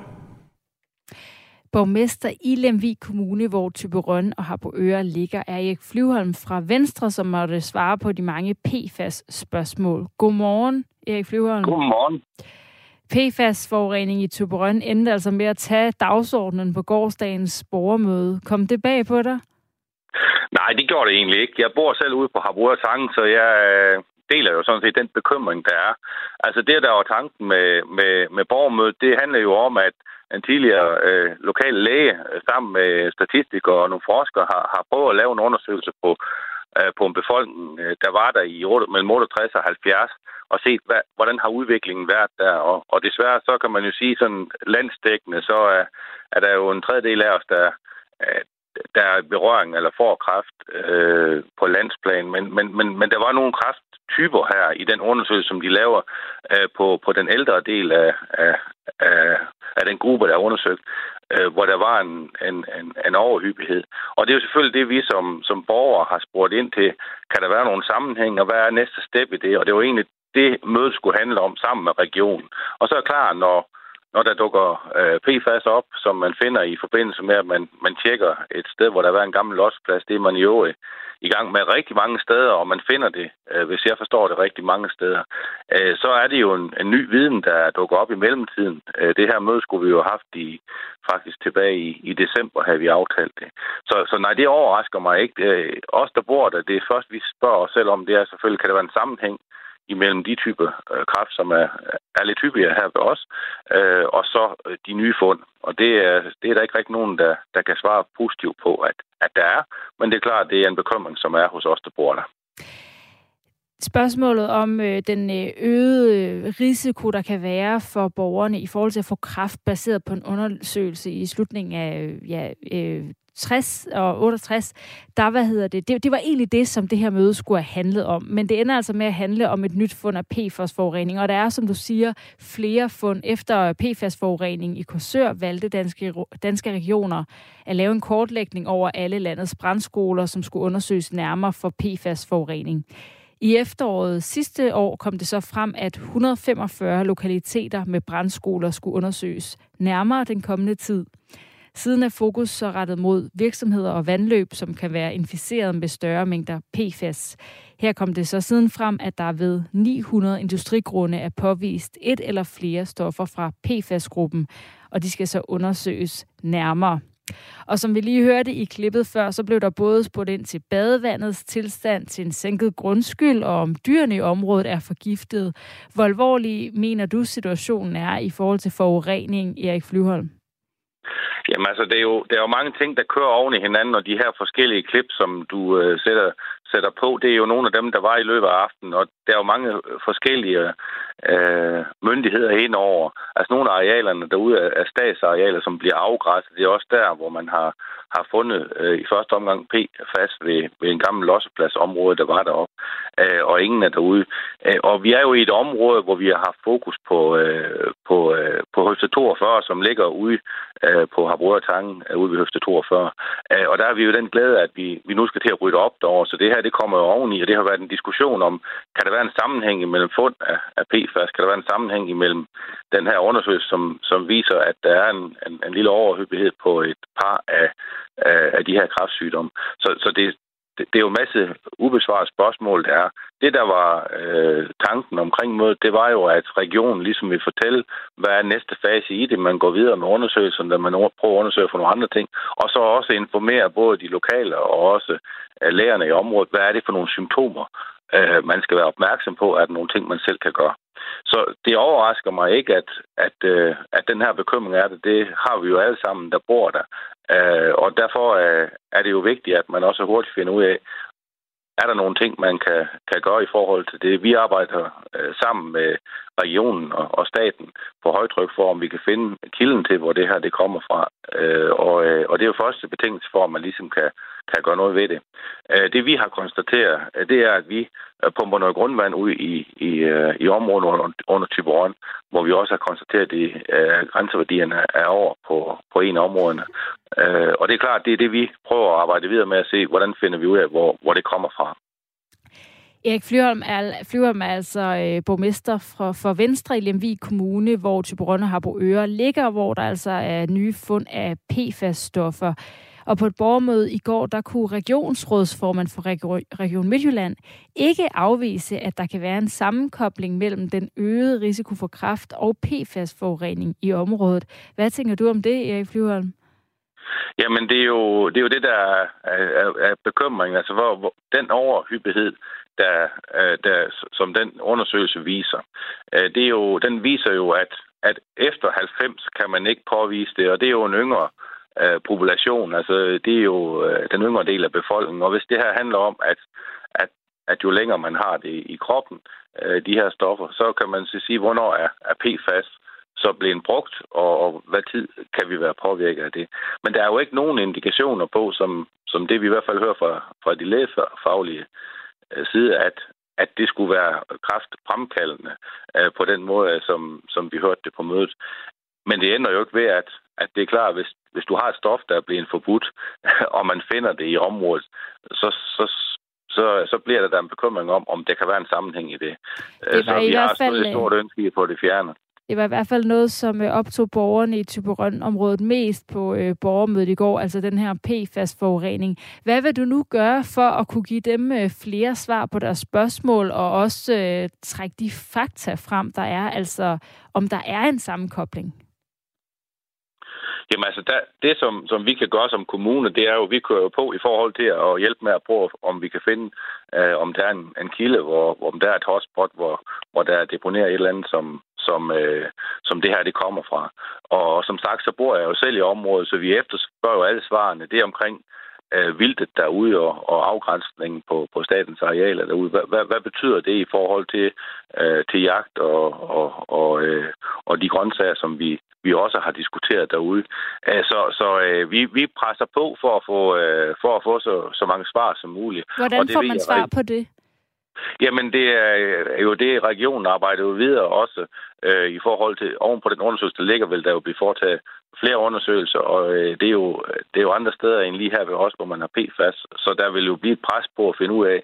Borgmester i Lemvig Kommune, hvor Typerøn og Harboøre ligger, er Erik Flyvholm fra Venstre, som måtte svare på de mange PFAS-spørgsmål. Godmorgen, Erik Flyvholm. Godmorgen. PFAS-forurening i Typerøn endte altså med at tage dagsordenen på gårdsdagens borgermøde. Kom det bag på dig? Nej, det gjorde det egentlig ikke. Jeg bor selv ude på Harboøre Tangen, så jeg øh, deler jo sådan set den bekymring, der er. Altså det, der var tanken med, med, med borgermødet, det handler jo om, at en tidligere øh, lokal læge sammen med statistikere og nogle forskere har, har prøvet at lave en undersøgelse på, øh, på en befolkning, øh, der var der i 8, mellem 68 og 70, og set, hvad, hvordan har udviklingen været der. Og, og desværre så kan man jo sige sådan landsdækkende, så er, er der jo en tredjedel af os, der, øh, der er berøring eller får kræft øh, på landsplan. Men, men, men, men der var nogle kræfttyper her i den undersøgelse, som de laver øh, på, på den ældre del af, af, af, af den gruppe, der er undersøgt, øh, hvor der var en, en, en, en overhyppighed. Og det er jo selvfølgelig det, vi som, som borgere har spurgt ind til. Kan der være nogle sammenhæng, og hvad er næste step i det? Og det var egentlig det, mødet skulle handle om sammen med regionen. Og så er klart, når når der dukker øh, PFAS op, som man finder i forbindelse med, at man, man tjekker et sted, hvor der har været en gammel losseplads, det er man jo i gang med rigtig mange steder, og man finder det, øh, hvis jeg forstår det, rigtig mange steder. Øh, så er det jo en, en ny viden, der dukker op i mellemtiden. Øh, det her møde skulle vi jo have haft i, faktisk tilbage i, i december, havde vi aftalt det. Så, så nej, det overrasker mig ikke. Øh, os, der bor der, det er først, vi spørger os selv om, det er selvfølgelig, kan der være en sammenhæng imellem de typer øh, kræft, som er, er lidt hyppigere her ved os, øh, og så øh, de nye fund. Og det er, det er der ikke rigtig nogen, der, der kan svare positivt på, at, at der er. Men det er klart, at det er en bekymring, som er hos os, der bor der. Spørgsmålet om øh, den øh, øgede øh, risiko, der kan være for borgerne i forhold til at få kræft, baseret på en undersøgelse i slutningen af øh, ja, øh, 60 og 68, der, hvad hedder det, det, det var egentlig det, som det her møde skulle have handlet om. Men det ender altså med at handle om et nyt fund af PFAS-forurening, og der er, som du siger, flere fund. Efter PFAS-forurening i Korsør valgte danske, danske regioner at lave en kortlægning over alle landets brandskoler, som skulle undersøges nærmere for PFAS-forurening. I efteråret sidste år kom det så frem, at 145 lokaliteter med brandskoler skulle undersøges nærmere den kommende tid. Siden er fokus så rettet mod virksomheder og vandløb, som kan være inficeret med større mængder PFAS. Her kom det så siden frem, at der ved 900 industrigrunde er påvist et eller flere stoffer fra PFAS-gruppen, og de skal så undersøges nærmere. Og som vi lige hørte i klippet før, så blev der både spurgt ind til badevandets tilstand, til en sænket grundskyld, og om dyrene i området er forgiftet. Hvor alvorlig mener du situationen er i forhold til forurening, Erik Flyholm? Jamen altså, det er, jo, det er jo mange ting, der kører oven i hinanden, og de her forskellige klip, som du øh, sætter, sætter på, det er jo nogle af dem, der var i løbet af aftenen, og der er jo mange forskellige øh, myndigheder henover. Altså nogle af arealerne derude er statsarealer, som bliver afgræsset. Det er også der, hvor man har, har fundet øh, i første omgang P fast ved, ved en gammel lossepladsområde, der var deroppe, øh, og ingen er derude. Øh, og vi er jo i et område, hvor vi har haft fokus på, øh, på, øh, på høfte 42, som ligger ude øh, på Harbrød øh, ude ved høfte 42. Øh, og der er vi jo den glæde, at vi, vi nu skal til at rydde op derovre, så det her det kommer jo oveni, og det har været en diskussion om, kan der være en sammenhæng mellem fund af, af PFAS, kan der være en sammenhæng mellem den her undersøgelse, som, som viser, at der er en, en, en lille overhyppighed på et par af, af, af de her kræftsygdomme. Så, så det, det, det er jo en masse ubesvarede spørgsmål, der er. Det, der var øh, tanken omkring mødet, det var jo, at regionen ligesom vil fortælle, hvad er næste fase i det. Man går videre med undersøgelserne, man prøver at undersøge for nogle andre ting. Og så også informere både de lokale og også øh, lægerne i området, hvad er det for nogle symptomer, øh, man skal være opmærksom på, at nogle ting, man selv kan gøre. Så det overrasker mig ikke, at, at, øh, at den her bekymring er det. Det har vi jo alle sammen, der bor der. Øh, og derfor øh, er det jo vigtigt, at man også hurtigt finder ud af, er der nogle ting, man kan, kan gøre i forhold til det. Vi arbejder øh, sammen med regionen og, og staten på højtryk for, om vi kan finde kilden til, hvor det her det kommer fra. Øh, og, øh, og det er jo første betingelse for, at man ligesom kan, kan gøre noget ved det. Øh, det vi har konstateret, øh, det er, at vi øh, pumper noget grundvand ud i, i, i området under, under Tyberon, hvor vi også har konstateret, at de, uh, grænseværdierne er over på, på en af områderne. Uh, og det er klart, det er det, vi prøver at arbejde videre med at se, hvordan finder vi ud af, hvor, hvor det kommer fra. Erik Flyholm er, Flyholm er altså øh, borgmester for, for Venstre i Lemvig Kommune, hvor Tyberon og Harboøre ligger, hvor der altså er nye fund af PFAS-stoffer. Og på et borgermøde i går, der kunne regionsrådsformand for Region Midtjylland ikke afvise, at der kan være en sammenkobling mellem den øgede risiko for kræft og PFAS-forurening i området. Hvad tænker du om det, Erik Flyvholm? Jamen, det er jo det, er jo det der er, er, er bekymringen. Altså, hvor, hvor den overhyppighed, der, øh, der, som den undersøgelse viser, øh, det er jo, den viser jo, at, at efter 90 kan man ikke påvise det, og det er jo en yngre øh, Øh, population. Altså, det er jo øh, den yngre del af befolkningen. Og hvis det her handler om, at, at, at jo længere man har det i kroppen, øh, de her stoffer, så kan man så sige, hvornår er, er PFAS så blevet brugt, og, og hvad tid kan vi være påvirket af det. Men der er jo ikke nogen indikationer på, som, som det vi i hvert fald hører fra, fra de lægefaglige øh, side, at, at det skulle være kraftfremkaldende øh, på den måde, øh, som, som vi hørte det på mødet. Men det ender jo ikke ved, at, at det er klart, hvis, hvis du har et stof, der er blevet forbudt, (laughs) og man finder det i området, så, så, så, så bliver der der en bekymring om, om der kan være en sammenhæng i det. det så vi har fald... et stort ønske i på det fjerne. Det var i hvert fald noget, som øh, optog borgerne i Typerøn-området mest på øh, borgermødet i går, altså den her PFAS-forurening. Hvad vil du nu gøre for at kunne give dem øh, flere svar på deres spørgsmål, og også øh, trække de fakta frem, der er, altså om der er en sammenkobling? Jamen altså, der, det som, som vi kan gøre som kommune, det er jo, at vi kører jo på i forhold til at hjælpe med at prøve, om vi kan finde, øh, om der er en, en kilde, hvor, hvor der er et hotspot, hvor, hvor der er deponeret et eller andet, som, som, øh, som det her det kommer fra. Og som sagt, så bor jeg jo selv i området, så vi efterspørger jo alle svarene. Det er omkring øh, vildtet derude og, og afgrænsningen på, på statens arealer derude. Hvad, hvad, hvad betyder det i forhold til, øh, til jagt og, og, og, øh, og de grøntsager, som vi, vi også har diskuteret derude. Øh, så, så øh, vi, vi presser på for at få, øh, for at få så, så mange svar som muligt. Hvordan og det får man svar på det? Jamen, det er jo det, regionen arbejder jo videre også øh, i forhold til, oven på den undersøgelse, der ligger, vil der jo blive foretaget flere undersøgelser, og øh, det, er jo, det er jo andre steder end lige her ved os, hvor man har PFAS, så der vil jo blive et pres på at finde ud af,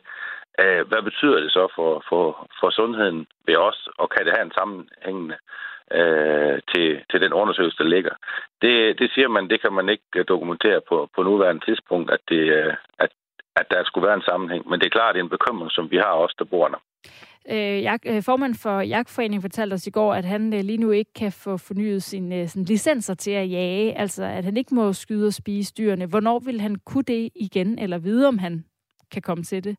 øh, hvad betyder det så for, for, for sundheden ved os, og kan det have en sammenhængende øh, til, til den undersøgelse, der ligger. Det, det siger man, det kan man ikke dokumentere på, på nuværende tidspunkt, at, det, øh, at, at der skulle være en sammenhæng. Men det er klart, det er en bekymring, som vi har også, der bor der. Øh, jeg, øh, formand for Jagtforeningen fortalte os i går, at han øh, lige nu ikke kan få fornyet sine sin licenser til at jage, altså at han ikke må skyde og spise dyrene. Hvornår vil han kunne det igen, eller vide, om han kan komme til det?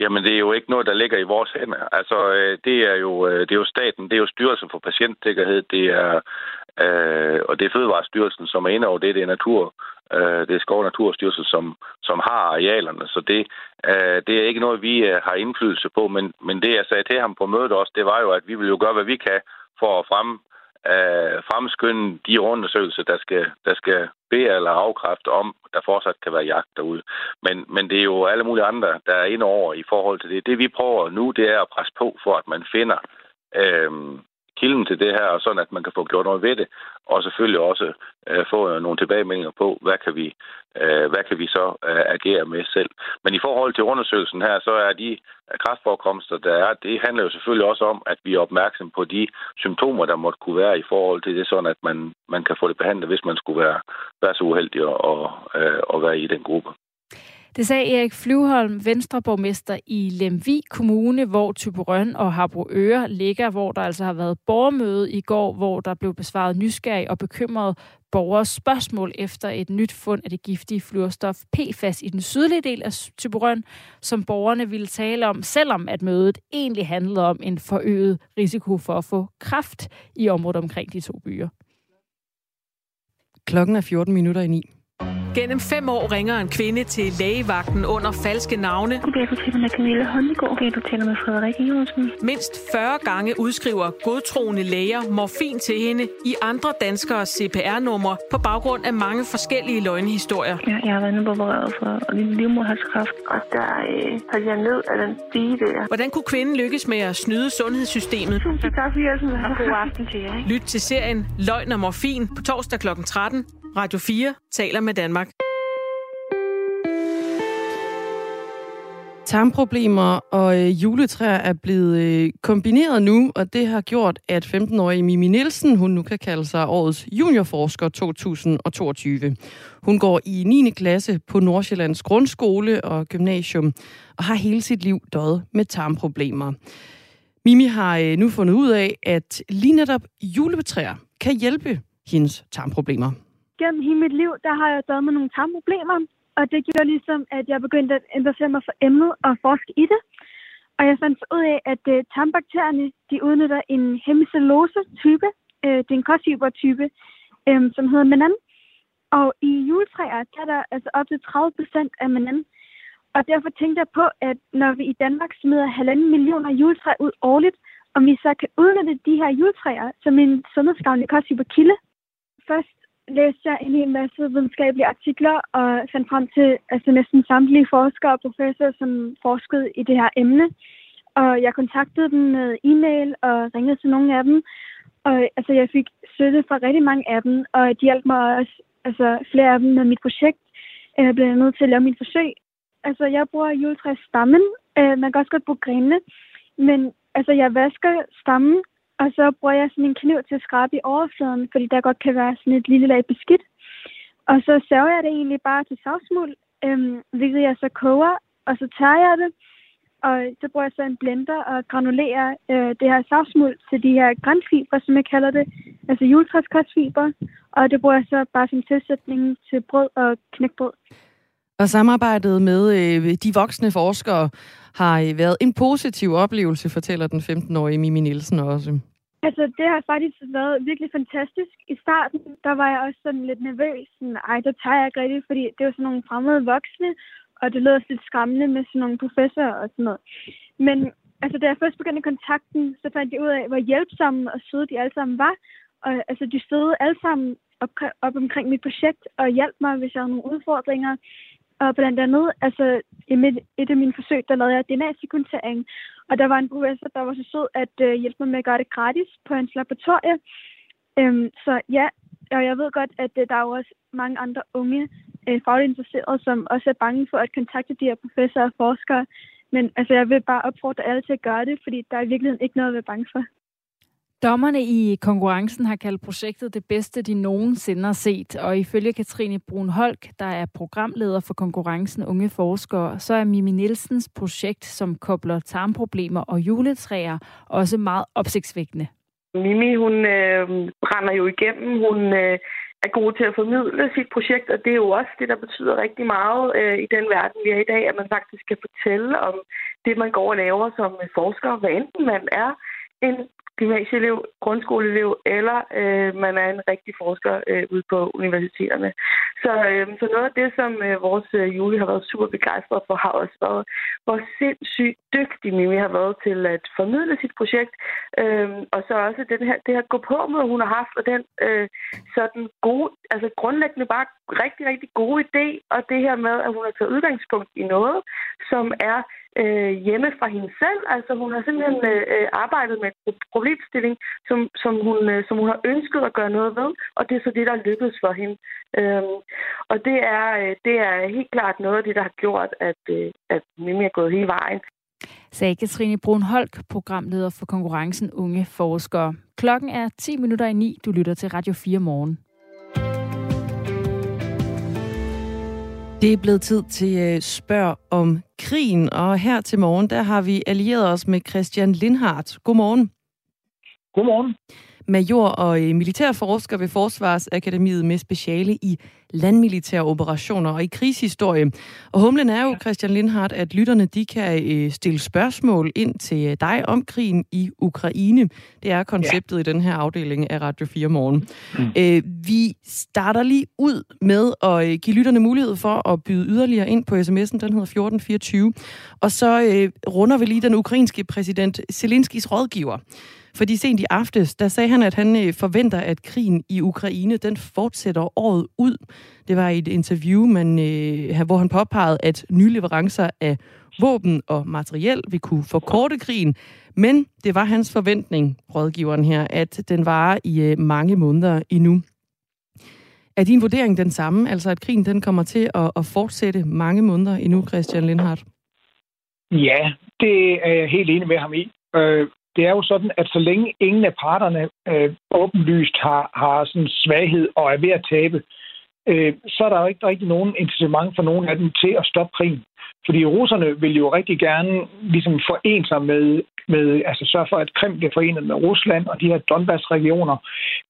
Jamen, det er jo ikke noget, der ligger i vores hænder. Altså, det er jo, det er jo staten, det er jo Styrelsen for Patientsikkerhed, det er Øh, og det er Fødevarestyrelsen, som er inde over det. Det er natur, øh, det er Skov- og Naturstyrelsen, som, som har arealerne. Så det, øh, det er ikke noget, vi øh, har indflydelse på. Men, men det, jeg sagde til ham på mødet også, det var jo, at vi vil jo gøre, hvad vi kan for at fremme øh, fremskynde de undersøgelser, der skal, der skal bede eller afkræfte om, der fortsat kan være jagt derude. Men, men det er jo alle mulige andre, der er inde over i forhold til det. Det vi prøver nu, det er at presse på for, at man finder øh, kilden til det her, og sådan at man kan få gjort noget ved det, og selvfølgelig også øh, få øh, nogle tilbagemeldinger på, hvad kan vi, øh, hvad kan vi så øh, agere med selv. Men i forhold til undersøgelsen her, så er de kræftforekomster, der er, det handler jo selvfølgelig også om, at vi er opmærksom på de symptomer, der måtte kunne være i forhold til det, sådan at man, man kan få det behandlet, hvis man skulle være, være så uheldig at, og, øh, at være i den gruppe. Det sagde Erik Flyvholm, venstreborgmester i Lemvi Kommune, hvor Typerøn og Harboøre ligger, hvor der altså har været borgermøde i går, hvor der blev besvaret nysgerrig og bekymret borgers spørgsmål efter et nyt fund af det giftige fluorstof PFAS i den sydlige del af Typerøn, som borgerne ville tale om, selvom at mødet egentlig handlede om en forøget risiko for at få kraft i området omkring de to byer. Klokken er 14 minutter i 9. Gennem fem år ringer en kvinde til lægevagten under falske navne. Goddag, du taler med Camilla Håndegård. Goddag, du taler med Frederik Iversen. Mindst 40 gange udskriver godtroende læger morfin til hende i andre danskere CPR-numre på baggrund af mange forskellige løgnehistorier. Ja, jeg har været på for livmoderhalskræft, og der øh, faldt jeg ned af den stige der. Hvordan kunne kvinden lykkes med at snyde sundhedssystemet? Tusind tak for hjælpen, og god aften til jer. Lyt til serien Løgn og Morfin på torsdag kl. 13 Radio 4 taler med Danmark. Tarmproblemer og øh, juletræer er blevet øh, kombineret nu, og det har gjort, at 15-årige Mimi Nielsen, hun nu kan kalde sig årets juniorforsker 2022. Hun går i 9. klasse på Nordsjællands grundskole og gymnasium, og har hele sit liv døjet med tarmproblemer. Mimi har øh, nu fundet ud af, at lige netop juletræer kan hjælpe hendes tarmproblemer gennem hele mit liv, der har jeg døjet med nogle tarmproblemer, og det gjorde ligesom, at jeg begyndte at interessere mig for emnet og forske i det. Og jeg fandt ud af, at uh, tarmbakterierne, de udnytter en hemicellose-type, øh, det er en kostfiber-type, øh, som hedder menan. Og i juletræer, der er der altså op til 30 procent af menan. Og derfor tænkte jeg på, at når vi i Danmark smider halvanden millioner juletræer ud årligt, om vi så kan udnytte de her juletræer som en sundhedsgavnlig kostfiberkilde. Først læste jeg en hel masse videnskabelige artikler og fandt frem til altså næsten samtlige forskere og professorer, som forskede i det her emne. Og jeg kontaktede dem med e-mail og ringede til nogle af dem. Og altså, jeg fik støtte fra rigtig mange af dem, og de hjalp mig også altså, flere af dem med mit projekt. Jeg blev nødt til at lave mit forsøg. Altså, jeg bruger juletræsstammen. Øh, man kan også godt bruge grenene. Men altså, jeg vasker stammen og så bruger jeg sådan en kniv til at skrabe i overfladen, fordi der godt kan være sådan et lille lag beskidt. Og så server jeg det egentlig bare til savsmuld, øhm, hvilket jeg så koger, og så tager jeg det. Og så bruger jeg så en blender og granulerer øh, det her savsmuld til de her grænfiber, som jeg kalder det. Altså juletræskostfiber. Og det bruger jeg så bare som tilsætning til brød og knækbrød. Og samarbejdet med øh, de voksne forskere har øh, været en positiv oplevelse, fortæller den 15-årige Mimi Nielsen også. Altså, det har faktisk været virkelig fantastisk. I starten, der var jeg også sådan lidt nervøs. Sådan, Ej, der tager jeg ikke rigtigt, fordi det var sådan nogle fremmede voksne, og det lød også lidt skræmmende med sådan nogle professorer og sådan noget. Men altså, da jeg først begyndte kontakten, så fandt jeg ud af, hvor hjælpsomme og søde de alle sammen var. Og altså, de stod alle sammen op, op omkring mit projekt og hjalp mig, hvis jeg havde nogle udfordringer. Og blandt andet, altså i mit, et af mine forsøg, der lavede jeg DNA-sekventering, og der var en professor, der var så sød at øh, hjælpe mig med at gøre det gratis på hans laboratorie. Øhm, så ja, og jeg ved godt, at øh, der er jo også mange andre unge øh, fagligt interesserede, som også er bange for at kontakte de her professorer og forskere. Men altså, jeg vil bare opfordre alle til at gøre det, fordi der er i virkeligheden ikke noget at være bange for. Dommerne i konkurrencen har kaldt projektet det bedste, de nogensinde har set, og ifølge Katrine Brun Holk, der er programleder for konkurrencen Unge Forskere, så er Mimi Nielsens projekt, som kobler tarmproblemer og juletræer, også meget opsigtsvækkende. Mimi, hun øh, brænder jo igennem. Hun øh, er god til at formidle sit projekt, og det er jo også det, der betyder rigtig meget øh, i den verden, vi er i dag, at man faktisk kan fortælle om det, man går og laver som forsker, hvad enten man er en gymnasieelev, grundskoleelev, eller øh, man er en rigtig forsker øh, ude på universiteterne. Så, øh, så noget af det, som øh, vores øh, Julie har været super begejstret for, har også været, hvor sindssygt dygtig Mimi har været til at formidle sit projekt, øh, og så også den her, det her gå på med, hun har haft, og den øh, sådan gode, altså grundlæggende bare rigtig, rigtig gode idé, og det her med, at hun har taget udgangspunkt i noget, som er øh, hjemme fra hende selv. Altså hun har simpelthen øh, arbejdet med en problemstilling, som, som, hun, øh, som hun har ønsket at gøre noget ved, og det er så det, der er lykkedes for hende. Øhm, og det er, øh, det er helt klart noget af det, der har gjort, at, øh, at Mimi er gået hele vejen. Sagde Katrine Brunholk, programleder for konkurrencen Unge Forskere. Klokken er 10 minutter i 9. Du lytter til Radio 4 morgen. Det er blevet tid til øh, spørg om krigen, og her til morgen, der har vi allieret os med Christian Lindhardt. Godmorgen. Godmorgen major og øh, militærforsker ved Forsvarsakademiet med speciale i landmilitære operationer og i krigshistorie. Og humlen er jo, Christian Lindhardt, at lytterne de kan øh, stille spørgsmål ind til øh, dig om krigen i Ukraine. Det er konceptet ja. i den her afdeling af Radio 4 Morgen. Mm. vi starter lige ud med at give lytterne mulighed for at byde yderligere ind på sms'en. Den hedder 1424. Og så runder vi lige den ukrainske præsident Zelenskis rådgiver. Fordi sent i aftes, der sagde han, at han øh, forventer, at krigen i Ukraine, den fortsætter året ud. Det var i et interview, man, øh, hvor han påpegede, at nye leverancer af våben og materiel vil kunne forkorte krigen. Men det var hans forventning, rådgiveren her, at den varer i øh, mange måneder endnu. Er din vurdering den samme, altså at krigen den kommer til at, at fortsætte mange måneder endnu, Christian Lindhardt? Ja, det er jeg helt enig med ham i. Øh, det er jo sådan, at så længe ingen af parterne øh, åbenlyst har, har sådan svaghed og er ved at tabe, øh, så er der jo ikke rigtig nogen incitament for nogen af dem til at stoppe krigen. Fordi russerne vil jo rigtig gerne ligesom forene sig med, med altså sørge for, at Krim bliver forenet med Rusland, og de her Donbass-regioner,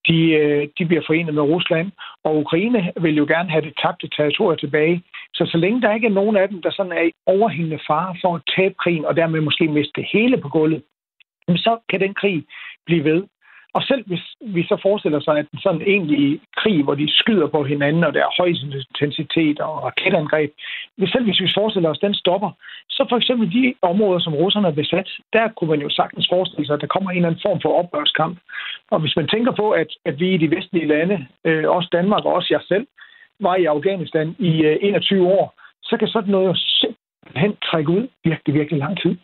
de, øh, de bliver forenet med Rusland. Og Ukraine vil jo gerne have det tabte territorium tilbage. Så så længe der ikke er nogen af dem, der sådan er i overhængende fare for at tabe krigen, og dermed måske miste det hele på gulvet, så kan den krig blive ved. Og selv hvis vi så forestiller sig, at en sådan egentlig krig, hvor de skyder på hinanden, og der er høj intensitet og raketangreb, hvis selv hvis vi forestiller os, at den stopper, så for eksempel de områder, som russerne har besat, der kunne man jo sagtens forestille sig, at der kommer en eller anden form for oprørskamp. Og hvis man tænker på, at, at vi i de vestlige lande, øh, også Danmark og også jeg selv, var i Afghanistan i øh, 21 år, så kan sådan noget simpelthen trække ud virkelig, virkelig lang tid.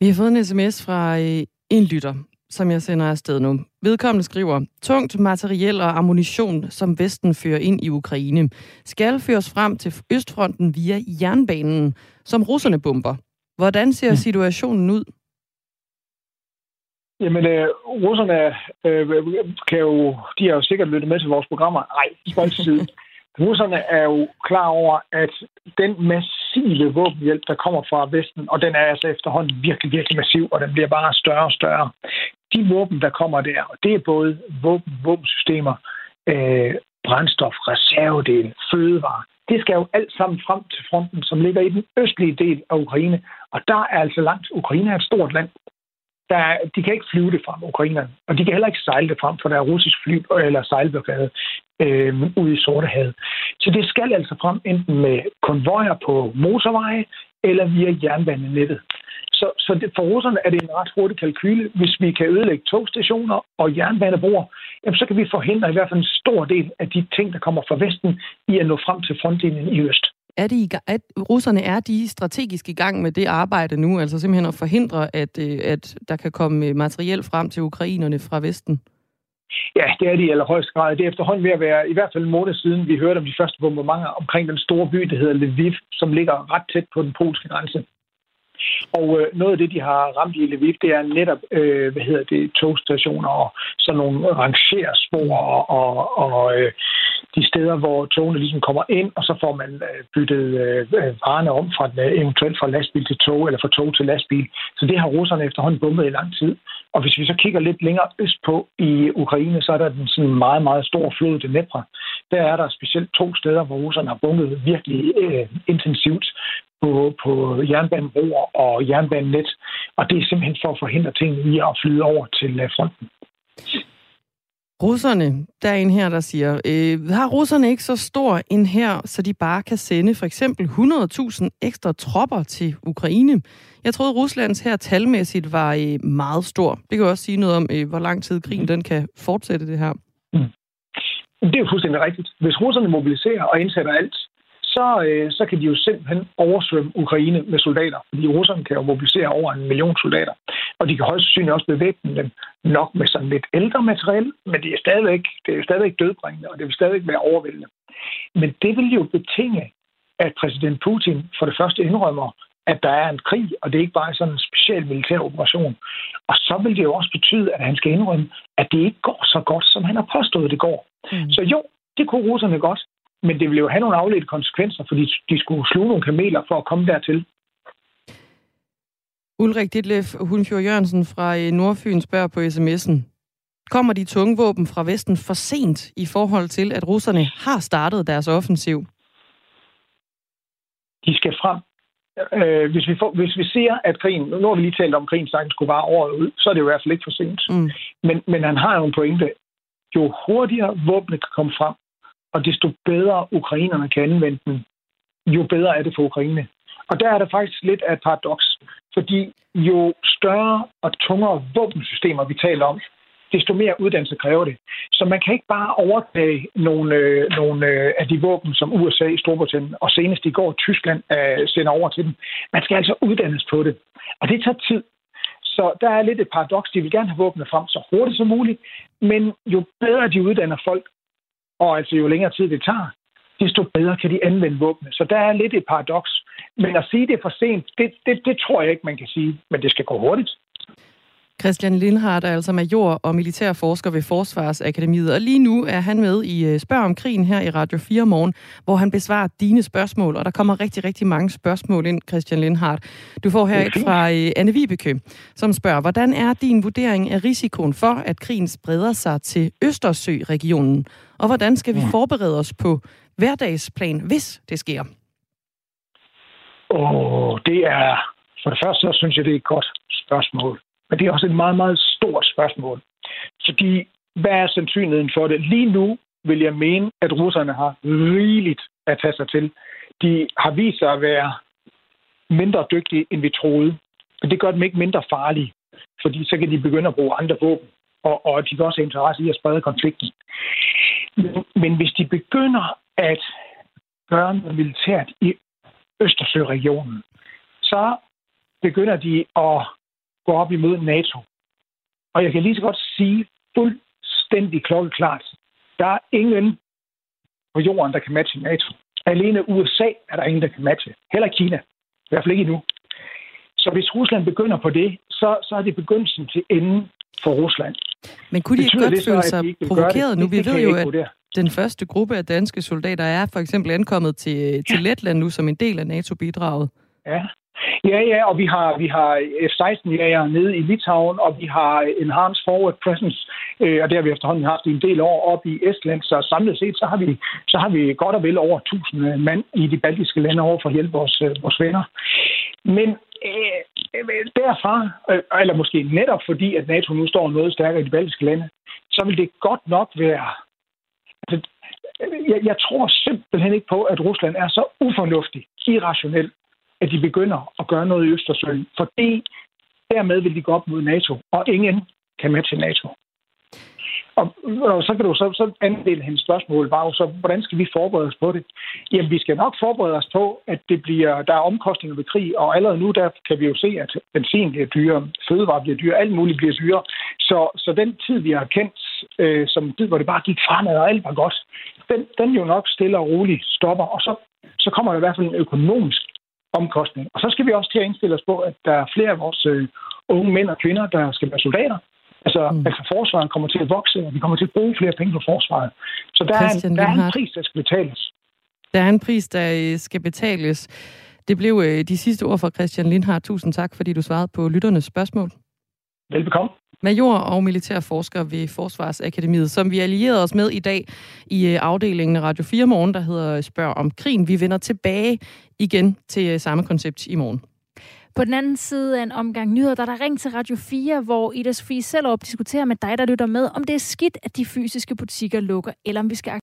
Vi har fået en sms fra øh, en lytter, som jeg sender afsted nu. Vedkommende skriver, tungt materiel og ammunition, som Vesten fører ind i Ukraine, skal føres frem til Østfronten via jernbanen, som russerne bomber. Hvordan ser situationen ud? Jamen, øh, russerne øh, kan jo, de har jo sikkert lyttet med til vores programmer. Nej, spøjt til side. Russerne er jo klar over, at den massive våbenhjælp, der kommer fra Vesten, og den er altså efterhånden virkelig, virkelig massiv, og den bliver bare større og større. De våben, der kommer der, og det er både våben, våbensystemer, øh, brændstof, reservedel, fødevare, det skal jo alt sammen frem til fronten, som ligger i den østlige del af Ukraine. Og der er altså langt. Ukraine er et stort land der, de kan ikke flyve det frem, ukrainerne. Og de kan heller ikke sejle det frem, for der er russisk fly eller sejlblokade øh, ude i Sortehavet. Så det skal altså frem enten med konvojer på motorveje eller via jernbanenettet. Så, så det, for russerne er det en ret hurtig kalkyle. Hvis vi kan ødelægge togstationer og jernbanebroer, jamen, så kan vi forhindre i hvert fald en stor del af de ting, der kommer fra Vesten, i at nå frem til frontlinjen i øst er de i gang, at russerne er de strategisk i gang med det arbejde nu, altså simpelthen at forhindre, at, øh, at der kan komme øh, materiel frem til ukrainerne fra Vesten? Ja, det er de i allerhøjeste grad. Det er efterhånden ved at være i hvert fald en måned siden, vi hørte om de første bombardementer omkring den store by, der hedder Lviv, som ligger ret tæt på den polske grænse. Og øh, noget af det, de har ramt i Lviv, det er netop, øh, hvad hedder det, togstationer og sådan nogle rangerspor og, og, og øh, de steder, hvor togene ligesom kommer ind, og så får man øh, byttet øh, øh varerne om fra den, øh, eventuelt fra lastbil til tog, eller fra tog til lastbil. Så det har russerne efterhånden bumpet i lang tid. Og hvis vi så kigger lidt længere østpå i Ukraine, så er der den sådan meget, meget stor flod, det Dnepr, der er der specielt to steder, hvor russerne har bunket virkelig øh, intensivt på, på jernbanebroer og jernbanenet. Og det er simpelthen for at forhindre tingene i at flyde over til øh, fronten. Russerne, der er en her, der siger, øh, har russerne ikke så stor en her, så de bare kan sende for eksempel 100.000 ekstra tropper til Ukraine? Jeg troede, Ruslands her talmæssigt var øh, meget stor. Det kan også sige noget om, øh, hvor lang tid krigen den kan fortsætte det her. Mm. Det er jo fuldstændig rigtigt. Hvis russerne mobiliserer og indsætter alt, så, øh, så kan de jo simpelthen oversvømme Ukraine med soldater, fordi russerne kan jo mobilisere over en million soldater. Og de kan højst sandsynligt også bevæbne dem nok med sådan lidt ældre materiel, men det er stadigvæk, det er stadigvæk dødbringende, og det vil stadigvæk være overvældende. Men det vil jo betinge, at præsident Putin for det første indrømmer, at der er en krig, og det er ikke bare sådan en speciel militær operation. Og så vil det jo også betyde, at han skal indrømme, at det ikke går så godt, som han har påstået, det går. Mm. Så jo, det kunne russerne godt, men det ville jo have nogle afledte konsekvenser, fordi de skulle sluge nogle kameler for at komme dertil. Ulrik Ditlef Hunfjord Jørgensen fra øh, Nordfyn spørger på sms'en. Kommer de tunge våben fra Vesten for sent i forhold til, at russerne har startet deres offensiv? De skal frem. Øh, hvis, vi får, hvis vi ser, at krigen, nu har vi lige talt om, at krigen sagtens skulle vare året ud, så er det jo i hvert fald ikke for sent. Mm. Men, men han har jo en pointe. Jo hurtigere våbne kan komme frem, og desto bedre ukrainerne kan anvende den, jo bedre er det for Ukraine. Og der er der faktisk lidt af et paradoks, fordi jo større og tungere våbensystemer vi taler om, desto mere uddannelse kræver det. Så man kan ikke bare overtage nogle, øh, nogle øh, af de våben, som USA, Storbritannien og senest i går Tyskland øh, sender over til dem. Man skal altså uddannes på det. Og det tager tid. Så der er lidt et paradoks. De vil gerne have våbnet frem så hurtigt som muligt, men jo bedre de uddanner folk, og altså jo længere tid det tager, desto bedre kan de anvende våbnet. Så der er lidt et paradoks. Men at sige det for sent, det, det, det tror jeg ikke, man kan sige. Men det skal gå hurtigt. Christian Lindhardt er altså major og militærforsker ved Forsvarsakademiet, og lige nu er han med i øh, Spørg om krigen her i Radio 4 morgen, hvor han besvarer dine spørgsmål, og der kommer rigtig, rigtig mange spørgsmål ind, Christian Lindhardt. Du får her et fra øh, Anne Vibeke, som spørger, hvordan er din vurdering af risikoen for, at krigen spreder sig til Østersø-regionen, og hvordan skal vi forberede os på hverdagsplan, hvis det sker? Og det er, for det første, så synes jeg, det er et godt spørgsmål. Men det er også et meget, meget stort spørgsmål. Fordi, hvad er sandsynligheden for det? Lige nu vil jeg mene, at russerne har rigeligt at tage sig til. De har vist sig at være mindre dygtige, end vi troede. Men det gør dem ikke mindre farlige, fordi så kan de begynde at bruge andre våben, og, og de kan også have interesse i at sprede konflikten. Men, men hvis de begynder at gøre noget militært i Østersøregionen, så begynder de at gå op imod NATO. Og jeg kan lige så godt sige fuldstændig klokkeklart, der er ingen på jorden, der kan matche NATO. Alene USA er der ingen, der kan matche. Heller Kina. I hvert fald ikke endnu. Så hvis Rusland begynder på det, så, så er det begyndelsen til enden for Rusland. Men kunne de ikke godt føle sig provokeret nu? Vi ved jo, at den første gruppe af danske soldater er for eksempel ankommet til, til Letland nu som en del af NATO-bidraget. Ja, Ja, ja, og vi har, vi har F-16-jager nede i Litauen, og vi har Enhanced Forward Presence, øh, og det har vi efterhånden haft i en del år op i Estland, så samlet set, så har vi, så har vi godt og vel over 1000 mand i de baltiske lande over for at hjælpe vores, øh, vores venner. Men øh, derfra, øh, eller måske netop fordi, at NATO nu står noget stærkere i de baltiske lande, så vil det godt nok være... Jeg, jeg tror simpelthen ikke på, at Rusland er så ufornuftig, irrationel, at de begynder at gøre noget i Østersøen. Fordi dermed vil de gå op mod NATO, og ingen kan med til NATO. Og, og så kan du så, så andel hendes spørgsmål bare, så hvordan skal vi forberede os på det? Jamen, vi skal nok forberede os på, at det bliver, der er omkostninger ved krig, og allerede nu der kan vi jo se, at benzin bliver dyrere, fødevarer bliver dyre, alt muligt bliver dyrere. Så, så den tid, vi har kendt øh, som tid, hvor det bare gik fremad, og alt var godt, den, den jo nok stille og roligt stopper, og så, så kommer der i hvert fald en økonomisk omkostning. Og så skal vi også til at indstille os på, at der er flere af vores øh, unge mænd og kvinder, der skal være soldater. Altså, mm. altså forsvaret kommer til at vokse, og vi kommer til at bruge flere penge på forsvaret. Så der, er en, der er en pris, der skal betales. Der er en pris, der øh, skal betales. Det blev øh, de sidste ord fra Christian Lindhardt. Tusind tak, fordi du svarede på lytternes spørgsmål. Velbekomme major og militærforsker ved Forsvarsakademiet, som vi allierede os med i dag i øh, afdelingen af Radio 4 morgen, der hedder øh, Spørg om krigen. Vi vender tilbage igen til øh, samme koncept i morgen. På den anden side af en omgang nyheder, der er der ring til Radio 4, hvor Ida Sofie Sellerup diskuterer med dig, der lytter med, om det er skidt, at de fysiske butikker lukker, eller om vi skal